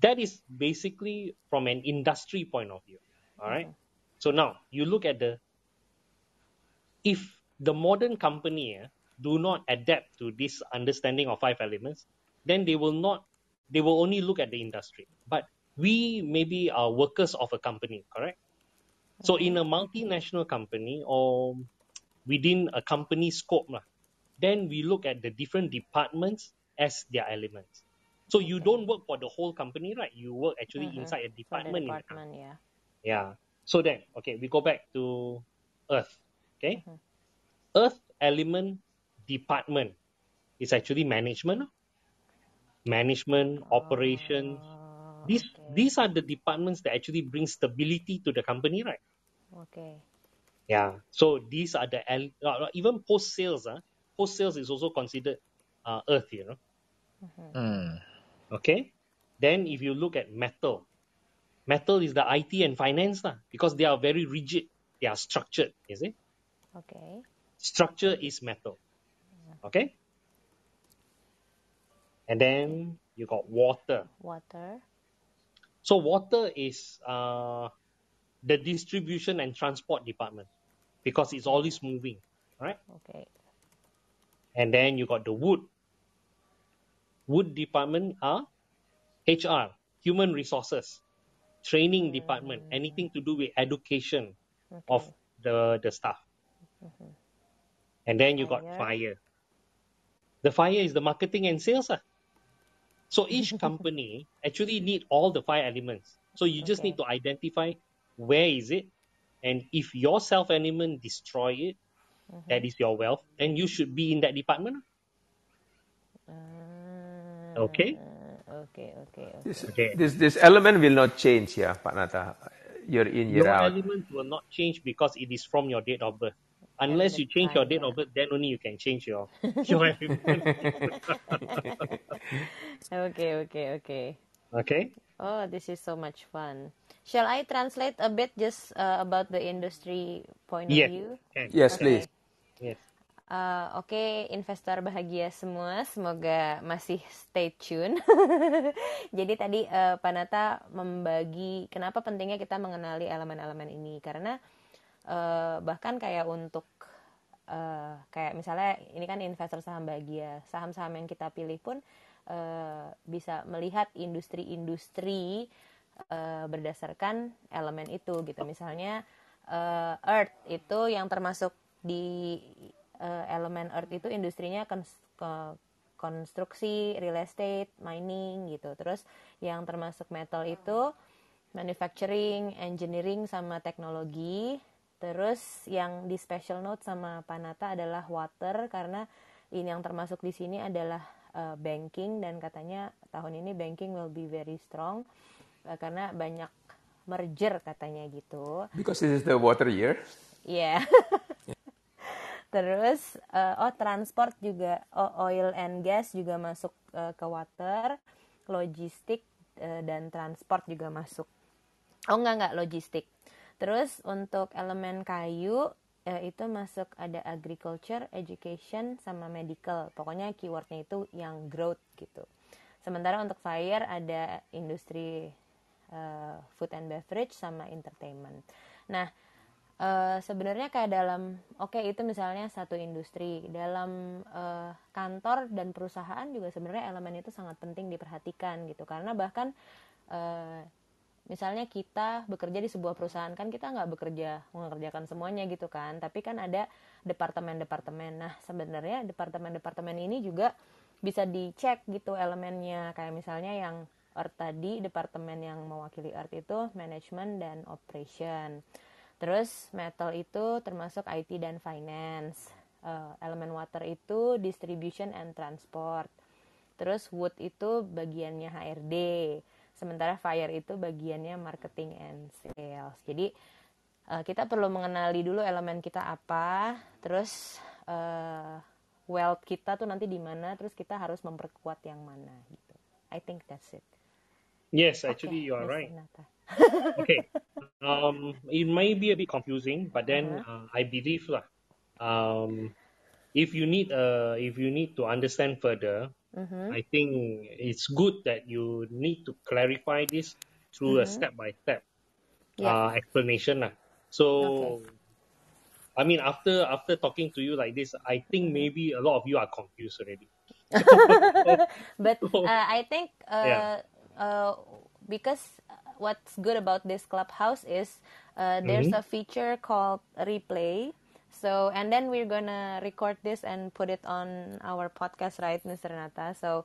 Speaker 3: That is basically from an industry point of view. All right? So now you look at the if the modern company eh, do not adapt to this understanding of five elements, then they will not they will only look at the industry. But we maybe are workers of a company, correct? So in a multinational company or within a company scope, lah, then we look at the different departments as their elements. So you don't work for the whole company, right? You work actually
Speaker 1: Mhm.
Speaker 3: inside a department.
Speaker 1: department, yeah.
Speaker 3: Yeah. So then, okay, we go back to Earth. Okay. Earth element department is actually management. Management, operation.
Speaker 1: Oh,
Speaker 3: These
Speaker 1: okay.
Speaker 3: these are the departments that actually bring stability to the company, right?
Speaker 1: Okay.
Speaker 3: Yeah. So these are the uh, even post sales. Uh, post sales is also considered uh, Earth, you know.
Speaker 2: Mm.
Speaker 3: Okay. Then if you look at metal, metal is the IT and finance lah, because they are very rigid. They are structured, you see.
Speaker 1: Okay.
Speaker 3: Structure is metal. Okay? And then you got water.
Speaker 1: Water.
Speaker 3: So water is uh, the distribution and transport department because it's always moving, right?
Speaker 1: Okay.
Speaker 3: And then you got the wood. Wood department are HR, human resources, training department, anything to do with education of the the staff. And then you got
Speaker 1: Fire.
Speaker 3: fire. The fire is the marketing and sales. ah. So each [laughs] company actually need all the five elements. So you just
Speaker 1: Okay.
Speaker 3: need to identify where is it, and if your self element destroy it, that is your wealth, then you should be in that department.
Speaker 1: Ah,
Speaker 3: Okay.
Speaker 1: Okay, okay, okay.
Speaker 4: This,
Speaker 3: Okay.
Speaker 4: this this element will not change, yeah, Pak Natha. Year in, year
Speaker 3: Your
Speaker 4: out.
Speaker 3: element will not change because it is from your date of birth. Unless you change your date of birth, then only you can change your [laughs] your element. [laughs]
Speaker 1: Okay, okay, okay.
Speaker 3: okay.
Speaker 1: Oh, this is so much fun. Shall I translate a bit just uh, about the industry point of view?
Speaker 3: Can.
Speaker 4: Yes,
Speaker 1: Okay.
Speaker 4: please.
Speaker 3: Yes.
Speaker 1: Uh, Oke, investor bahagia semua, semoga masih stay tune. [laughs] Jadi tadi uh, Panata membagi kenapa pentingnya kita mengenali elemen-elemen ini karena uh, bahkan kayak untuk uh, kayak misalnya ini kan investor saham bahagia, saham-saham yang kita pilih pun uh, bisa melihat industri-industri uh, berdasarkan elemen itu gitu. Misalnya uh, Earth itu yang termasuk di uh, elemen Earth itu industrinya konstruksi, real estate, mining gitu. Terus yang termasuk metal itu manufacturing, engineering sama teknologi. Terus yang di special note sama Panata adalah water karena ini yang termasuk di sini adalah uh, banking dan katanya tahun ini banking will be very strong uh, karena banyak merger katanya gitu.
Speaker 4: Because this is the water year.
Speaker 1: Iya. [laughs] Terus eh, oh transport juga oh, oil and gas juga masuk eh, ke water, logistik eh, dan transport juga masuk. Oh enggak enggak logistik. Terus untuk elemen kayu eh, itu masuk ada agriculture, education sama medical. Pokoknya keywordnya itu yang growth gitu. Sementara untuk fire ada industri eh, food and beverage sama entertainment. Nah, eh, sebenarnya kayak dalam oke itu misalnya satu industri. Dalam eh, kantor dan perusahaan juga sebenarnya elemen itu sangat penting diperhatikan gitu. Karena bahkan eh, misalnya kita bekerja di sebuah perusahaan kan kita nggak bekerja mengerjakan semuanya gitu kan. Tapi kan ada departemen-departemen. Nah sebenarnya departemen-departemen ini juga bisa dicek gitu elemennya. Kayak misalnya yang Earth tadi departemen yang mewakili Earth itu manajemen dan operation terus metal itu termasuk IT dan finance Eh, elemen water itu distribution and transport Terus wood itu bagiannya HRD, sementara fire itu bagiannya marketing and sales. Jadi eh, kita perlu mengenali dulu elemen kita apa, terus eh, wealth kita tuh nanti di mana, terus kita harus memperkuat yang mana gitu. I think that's it.
Speaker 3: Yes, actually you are right. [laughs] Okay. Um, it may be a bit confusing, but then uh, I believe lah. Um, if you need uh, if you need to understand further, I think it's good that you need to clarify this through a step by step uh, explanation lah. So, I mean, after after talking to you like this, I think maybe a lot of you are confused already. [laughs] [laughs]
Speaker 1: but uh, I think uh,
Speaker 3: Yeah.
Speaker 1: Uh, because what's good about this clubhouse is uh, there's
Speaker 3: Mm-hmm.
Speaker 1: a feature called replay. So and then we're gonna record this and put it on our podcast, right, Mr. Renata? So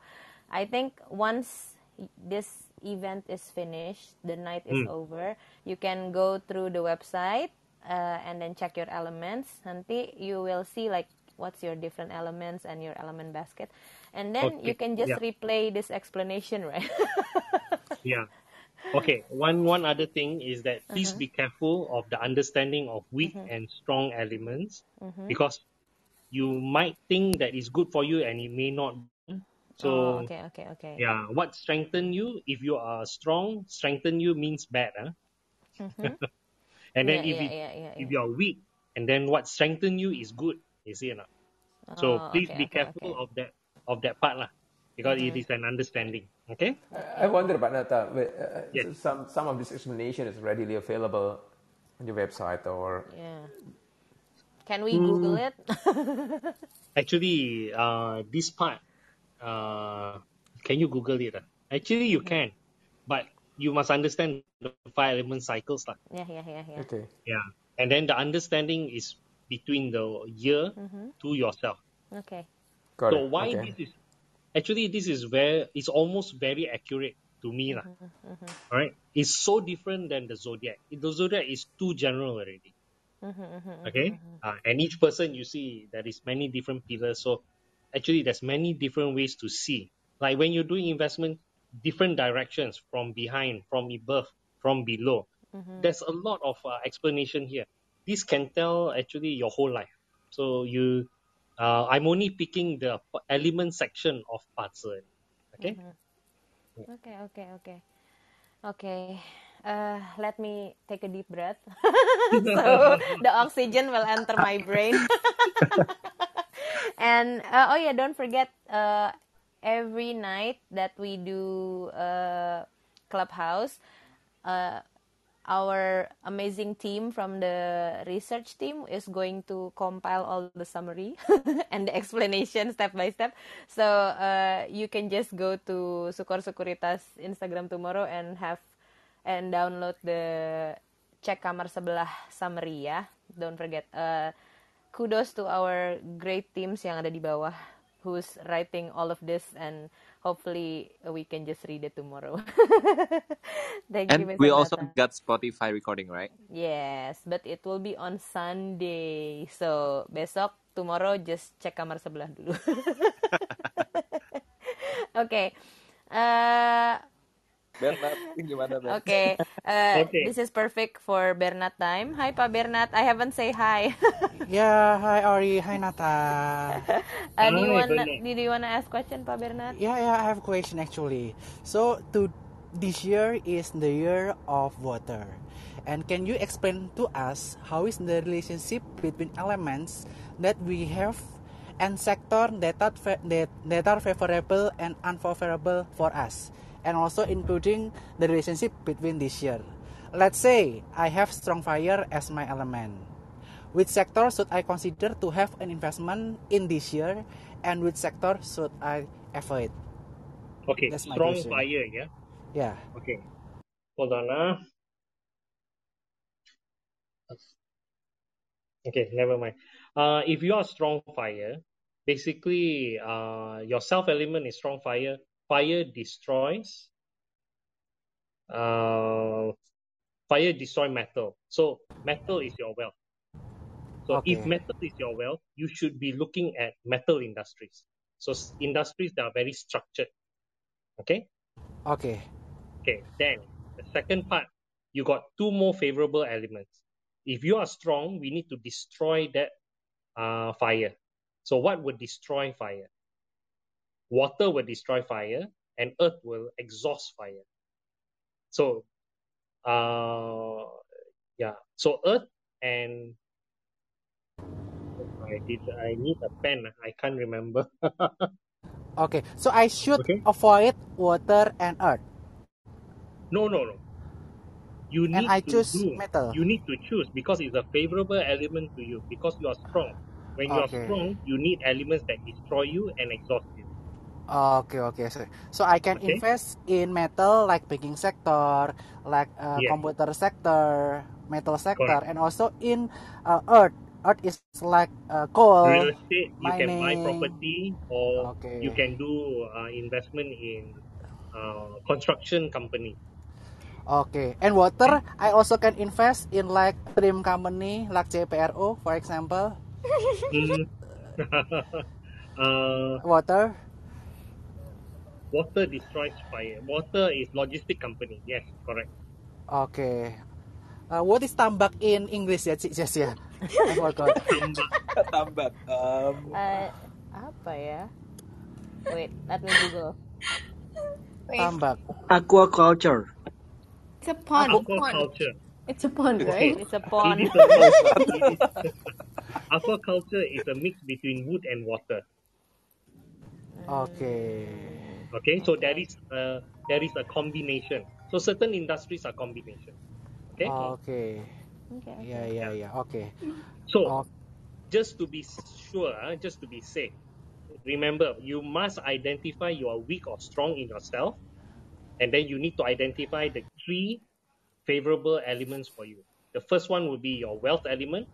Speaker 1: I think once this event is finished, the night is
Speaker 3: Mm.
Speaker 1: over, you can go through the website uh, and then check your elements. Nanti you will see like what's your different elements and your element basket, and then you can just
Speaker 3: yeah.
Speaker 1: replay this explanation, right? [laughs]
Speaker 3: Yeah. Okay. One one other thing is that please
Speaker 1: Uh-huh.
Speaker 3: be careful of the understanding of weak
Speaker 1: Mm-hmm.
Speaker 3: and strong elements because you might think that it's good for you and it may not. So
Speaker 1: oh, okay, okay, okay.
Speaker 3: yeah, what strengthen you? If you are strong, strengthen you means bad, huh?
Speaker 1: Mhm. [laughs]
Speaker 3: And then
Speaker 1: Yeah,
Speaker 3: if
Speaker 1: yeah,
Speaker 3: it,
Speaker 1: yeah, yeah,
Speaker 3: if you are weak, and then what strengthen you is good. You see or not? So
Speaker 1: Oh,
Speaker 3: please
Speaker 1: okay,
Speaker 3: be
Speaker 1: okay,
Speaker 3: careful
Speaker 1: okay.
Speaker 3: of that of that part lah, because
Speaker 1: Mm-hmm.
Speaker 3: it is an understanding. Okay.
Speaker 4: I I wonder, Pak Natha, but, uh,
Speaker 3: Yes.
Speaker 4: some some of this explanation is readily available on your website or
Speaker 1: Yeah. Can we Google
Speaker 3: Mm.
Speaker 1: it? [laughs]
Speaker 3: Actually, uh, this part, uh, can you Google it? ah? Actually, you can, but you must understand the five element cycles lah.
Speaker 1: yeah, yeah, yeah, yeah.
Speaker 4: okay.
Speaker 3: Yeah, and then the understanding is between the year to yourself.
Speaker 1: Okay.
Speaker 4: Got
Speaker 3: so
Speaker 4: it.
Speaker 3: why
Speaker 4: okay.
Speaker 3: this is actually this is where it's almost very accurate to me lah. Mm-hmm, mm-hmm. All right, it's so different than the zodiac. The zodiac is too general already. Mm-hmm, okay, uh, and each person you see there is many different pillars. So actually, there's many different ways to see. Like when you're doing investment, different directions from behind, from above, from below. There's a lot of uh, explanation here. This can tell actually your whole life. So you, uh, I'm only picking the element section of parts. Okay.
Speaker 1: Okay, okay, okay. Okay. Uh, let me take a deep breath. [laughs] so the oxygen will enter my brain. [laughs] and uh, oh yeah, don't forget uh, every night that we do uh, clubhouse, uh, our amazing team from the research team is going to compile all the summary [laughs] and the explanation step by step. So uh, you can just go to Sukor Sekuritas Instagram tomorrow and have and download the cek kamar sebelah summary ya. Don't forget. Uh, kudos to our great teams yang ada di bawah who's writing all of this and hopefully we can just read it tomorrow. [laughs] Thank you,
Speaker 2: And
Speaker 1: Mr.
Speaker 2: we also
Speaker 1: Nata.
Speaker 2: got Spotify recording, right?
Speaker 1: Yes, but it will be on Sunday. So besok, tomorrow just cek kamar sebelah dulu. [laughs] [laughs] Oke. Eh,
Speaker 2: Bernard, [laughs] gimana Bernard?
Speaker 1: Oke, eh,
Speaker 3: Okay.
Speaker 1: this is perfect for Bernat time. Hi Pak Bernat, I haven't say hi. [laughs]
Speaker 5: Yeah, hi Ori, hi Natha.
Speaker 1: Uh, do you
Speaker 3: Hi,
Speaker 1: wanna
Speaker 3: Bernat.
Speaker 1: do you wanna ask question Pak Bernat?
Speaker 5: Yeah, yeah, I have a question actually. So, to this year is the year of water, and can you explain to us how is the relationship between elements that we have and sector that are, that, that are favorable and unfavorable for us, and also including the relationship between this year. Let's say I have strong fire as my element. Which sector should I consider to have an investment in this year, and which sector should I avoid?
Speaker 3: Okay.
Speaker 5: That's my
Speaker 3: Strong fire. Yeah.
Speaker 5: Yeah.
Speaker 3: Okay. Hold on. Ah. Okay, never mind. Uh, if you are strong fire, basically, uh, your self element is strong fire. Fire destroys. Uh, fire destroy metal. So metal is your wealth. So if metal is your wealth, you should be looking at metal industries. So industries that are very structured. Okay.
Speaker 5: Okay.
Speaker 3: Okay, then the second part, you got two more favorable elements. If you are strong, we need to destroy that uh, fire. So, what would destroy fire? Water will destroy fire, and earth will exhaust fire. So, uh, yeah. So, earth and I did. I need a pen. I can't remember. [laughs]
Speaker 5: Okay. So I should
Speaker 3: Okay.
Speaker 5: avoid water and earth.
Speaker 3: No, no, no. You
Speaker 5: And
Speaker 3: need
Speaker 5: I
Speaker 3: to
Speaker 5: choose
Speaker 3: do.
Speaker 5: metal.
Speaker 3: You need to choose because it's a favorable element to you because you are strong. When you are strong, you need elements that destroy you and exhaust you.
Speaker 5: Okay, okay. So, so I can
Speaker 3: Okay.
Speaker 5: invest in metal like banking sector, like uh,
Speaker 3: Yes.
Speaker 5: computer sector, metal sector,
Speaker 3: Correct.
Speaker 5: and also in uh, earth. Earth is like uh, coal.
Speaker 3: Real estate, you can buy
Speaker 5: mining.
Speaker 3: property, or
Speaker 5: Okay.
Speaker 3: you can do uh, investment in uh, construction company.
Speaker 5: Okay. And water, I also can invest in like stream company like JPRO, for example.
Speaker 3: Mm. [laughs] uh,
Speaker 5: Water.
Speaker 3: Water destroys fire. Water is logistic company. Yes, correct.
Speaker 5: Okay. Uh, what is tambak in English ya, Cik Jas ya? I forgot.
Speaker 3: Tambak.
Speaker 2: Tambak. Um,
Speaker 1: Eh, apa ya? Wait, let me Google.
Speaker 6: Wait,
Speaker 5: Tambak.
Speaker 7: Aquaculture.
Speaker 6: it's a pond. pond.
Speaker 3: Aquaculture.
Speaker 6: It's a pond, right?
Speaker 1: It's a pond.
Speaker 3: is a, it is, aquaculture is a mix between wood and water.
Speaker 5: Okay.
Speaker 3: Okay, so there is a there is a combination. So certain industries are combination. Okay,
Speaker 5: Okay.
Speaker 1: Okay.
Speaker 5: Yeah, yeah, yeah. Okay.
Speaker 3: so
Speaker 5: Oh,
Speaker 3: just to be sure, ah, just to be safe, remember you must identify you are weak or strong in yourself, and then you need to identify the three favorable elements for you. The first one will be your wealth element,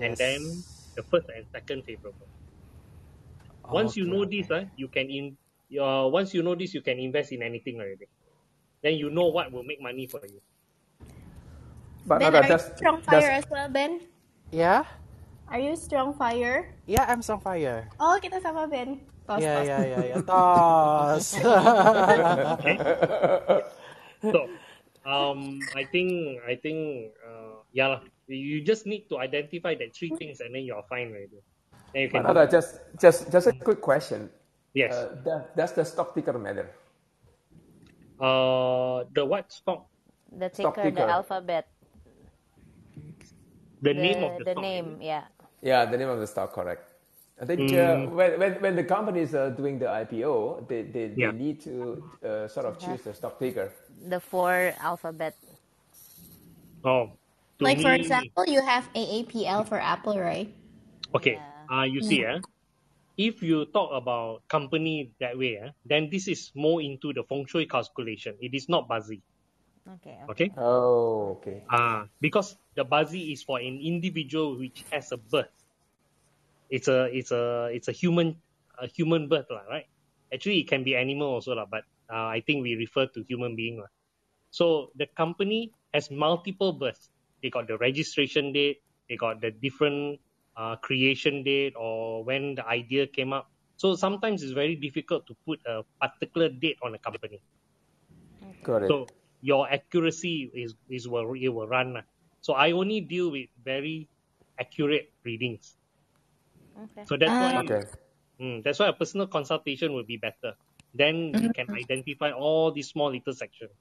Speaker 3: and then the first and second favorable. Once you know
Speaker 5: okay.
Speaker 3: this, uh, you can in your once you know this, you can invest in anything already. Then you know what will make money for you.
Speaker 4: But
Speaker 6: Ben,
Speaker 4: Natha,
Speaker 6: are you
Speaker 4: does,
Speaker 6: strong
Speaker 4: does,
Speaker 6: fire as well, Ben?
Speaker 5: Yeah?
Speaker 6: Are you strong fire?
Speaker 5: Yeah, I'm strong fire.
Speaker 6: Oh, kita sama Ben. Tos,
Speaker 5: Yeah,
Speaker 6: tos.
Speaker 5: yeah, yeah, yeah. Toss. [laughs]
Speaker 3: So, um, I think I think uh, yeah, lah. you just need to identify the three things, and then you are fine already. Then you
Speaker 4: but
Speaker 3: can
Speaker 4: Natha, just, just, just a quick question.
Speaker 3: Yes.
Speaker 4: Uh, does, does the stock ticker matter?
Speaker 3: Uh, the what stock?
Speaker 1: The
Speaker 4: Stock
Speaker 1: ticker, the alphabet,
Speaker 3: The,
Speaker 1: the
Speaker 3: name of the,
Speaker 1: the
Speaker 3: stock.
Speaker 1: name, yeah.
Speaker 4: Yeah, the name of the stock, correct. I think
Speaker 3: Mm.
Speaker 4: uh, when, when, when the companies are doing the IPO, they, they, they
Speaker 3: Yeah.
Speaker 4: need to uh, sort of choose the stock ticker.
Speaker 1: The four alphabet.
Speaker 3: Oh, to
Speaker 6: Like, for example, you have AAPL for Apple, right?
Speaker 3: Okay. Uh, you see, eh, if you talk about company that way, eh, then this is more into the feng shui calculation. It is not bazi.
Speaker 1: Okay.
Speaker 3: Okay.
Speaker 4: Oh, okay.
Speaker 3: Uh, because the bazi is for an individual which has a birth. It's a it's a it's a human a human birth, lah, right? Actually, it can be animal also, lah, but uh, I think we refer to human being. lah. So the company has multiple births. They got the registration date, they got the different uh, creation date or when the idea came up. So sometimes it's very difficult to put a particular date on a company.
Speaker 4: Got it.
Speaker 3: So your accuracy is is will it will run. So I only deal with very accurate readings.
Speaker 1: Okay.
Speaker 3: So that's why
Speaker 4: okay.
Speaker 3: mm, that's why a personal consultation would be better. Then you can identify all these small little sections.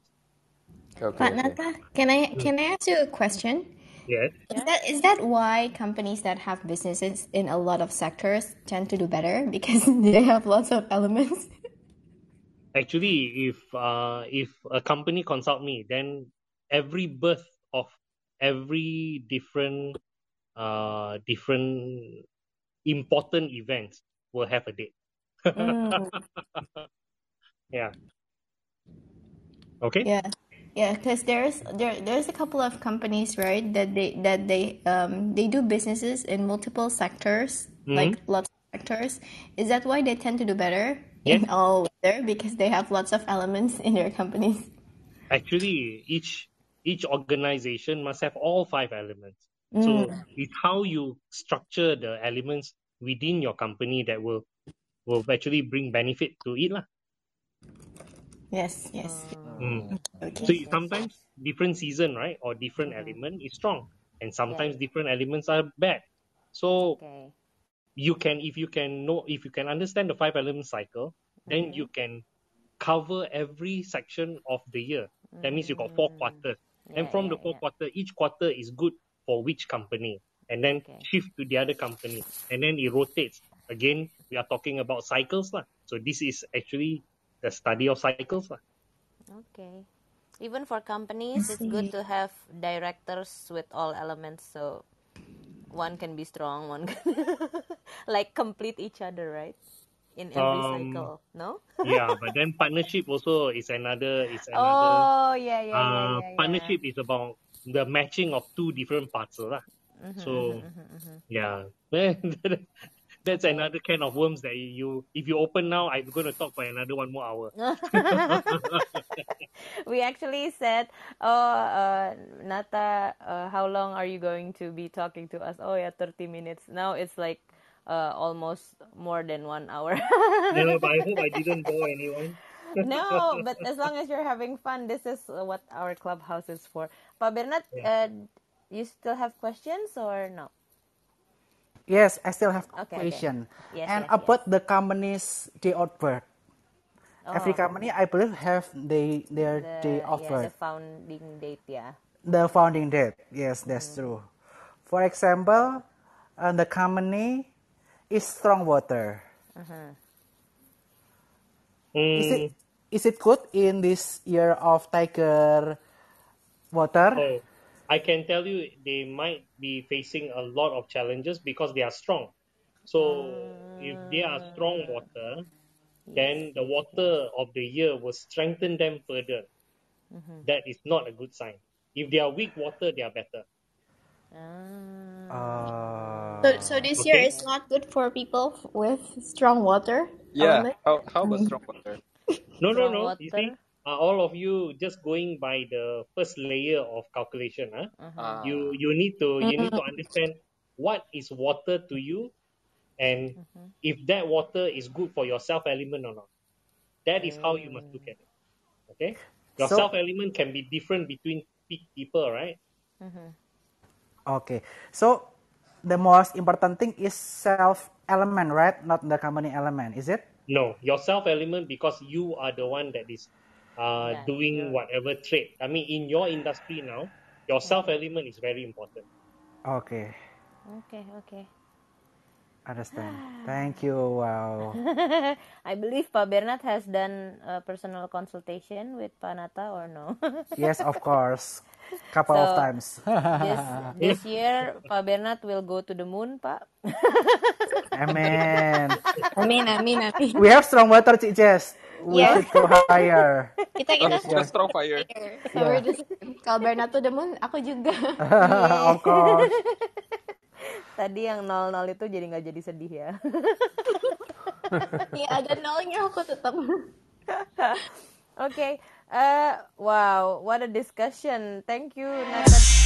Speaker 4: Okay.
Speaker 6: But
Speaker 4: okay.
Speaker 6: Natha, can I can I ask you a question?
Speaker 3: Yes.
Speaker 6: Is that is that why companies that have businesses in a lot of sectors tend to do better [laughs] because they have lots of elements?
Speaker 3: Actually, if uh, if a company consult me, then every birth of every different uh, different important events will have a date.
Speaker 6: Mm, [laughs]
Speaker 3: Yeah. Okay.
Speaker 6: yeah, yeah. Because there's there there's a couple of companies right that they that they um they do businesses in multiple sectors like lots of sectors. Is that why they tend to do better in
Speaker 3: Yes.
Speaker 6: all weather because they have lots of elements in their companies?
Speaker 3: Actually, each each organization must have all five elements. So it's how you structure the elements within your company that will will actually bring benefit to it lah.
Speaker 6: Yes, yes.
Speaker 3: Mm.
Speaker 6: Okay.
Speaker 3: So sometimes different season, right, or different mm-hmm. element is strong, and sometimes different elements are bad. So
Speaker 1: Okay.
Speaker 3: you can, if you can know, if you can understand the five element cycle, then mm-hmm. you can cover every section of the year. That means you got four mm. quarters, and
Speaker 1: Yeah,
Speaker 3: from the four
Speaker 1: yeah.
Speaker 3: quarter, each quarter is good for which company, and then
Speaker 1: Okay.
Speaker 3: shift to the other company, and then it rotates. Again, we are talking about cycles lah. So this is actually the study of cycles lah.
Speaker 1: Okay. Even for companies, it's good to have directors with all elements, so one can be strong, one can [laughs] like complete each other, right? In every
Speaker 3: Um,
Speaker 1: cycle, no? [laughs]
Speaker 3: yeah, but then partnership also is another is another
Speaker 1: Oh, yeah, yeah, yeah,
Speaker 3: uh,
Speaker 1: yeah, yeah.
Speaker 3: partnership is about the matching of two different parts lah.
Speaker 1: Mm-hmm,
Speaker 3: So yeah, [laughs] that's another can of worms that you if you open now, I'm going to talk for another one more hour. [laughs]
Speaker 1: we actually said, "Oh, uh, Natha, uh, how long are you going to be talking to us?" Oh, yeah, thirty minutes. Now it's like uh, almost more than one hour. [laughs]
Speaker 3: no, but I hope I [laughs] didn't bore anyone.
Speaker 1: no, but as long as you're having fun, this is what our clubhouse is for. Pak Bernard, uh, you still have questions or no?
Speaker 5: Yes, I still have
Speaker 1: Okay, okay.
Speaker 5: question.
Speaker 1: Yes,
Speaker 5: and
Speaker 1: yes,
Speaker 5: about the company's day of birth. Every company, I believe, have they their
Speaker 1: Oh. The,
Speaker 5: day of
Speaker 1: yeah,
Speaker 5: birth.
Speaker 1: the founding date, yeah.
Speaker 5: The founding date. Yes, that's
Speaker 1: Mm-hmm.
Speaker 5: true. For example, uh, the company is Strong Water. Is
Speaker 3: Mm,
Speaker 5: it is it good in this year of Tiger Water?
Speaker 3: oh, I can tell you they might be facing a lot of challenges because they are strong. So ah. if they are strong water, then the water of the year will strengthen them further. Mm-hmm. That is not a good sign. If they are weak water, they are better.
Speaker 5: Uh,
Speaker 6: So, so this year is not good for people with strong water.
Speaker 2: Yeah.
Speaker 6: element?
Speaker 2: How, how about strong water?
Speaker 3: No, no,
Speaker 1: Strong
Speaker 3: no. You see,
Speaker 1: water.
Speaker 3: uh, all of you just going by the first layer of calculation. Huh?
Speaker 2: Ah,
Speaker 3: You you need to you need to understand what is water to you, and if that water is good for your self element or not. That is how you must look at it. Okay, your
Speaker 5: So-
Speaker 3: self element can be different between pe- people, right?
Speaker 5: okay. So the most important thing is self element, right? Not the company element, is it?
Speaker 3: No, your self element because you are the one that is uh,
Speaker 1: Yeah,
Speaker 3: doing
Speaker 1: you're-
Speaker 3: whatever trade. I mean, in your industry now, your self element is very important.
Speaker 5: Okay,
Speaker 1: Okay, okay.
Speaker 5: understand. [sighs] Thank you. Wow. [laughs]
Speaker 1: I believe Pak Bernard has done a personal consultation with Pak Nata or no? [laughs]
Speaker 5: yes, of course. Couple of
Speaker 1: So-
Speaker 5: times.
Speaker 1: this [laughs] this year Pak Bernard will go to the moon, Pak.
Speaker 5: Amen.
Speaker 6: Amin, amin, amin.
Speaker 5: We have strong water, Cik Jess. We
Speaker 6: Yes.
Speaker 5: should go higher. [laughs]
Speaker 6: Kita kita
Speaker 2: Just strong fire.
Speaker 6: So we're just kalau Bernardo Demon, aku juga. [laughs]
Speaker 5: of course. [laughs]
Speaker 1: Tadi yang nol-nol itu jadi nggak jadi sedih ya.
Speaker 6: Iya ada nolnya aku tetap.
Speaker 1: okay. Uh, wow, what a discussion. Thank you, Nata.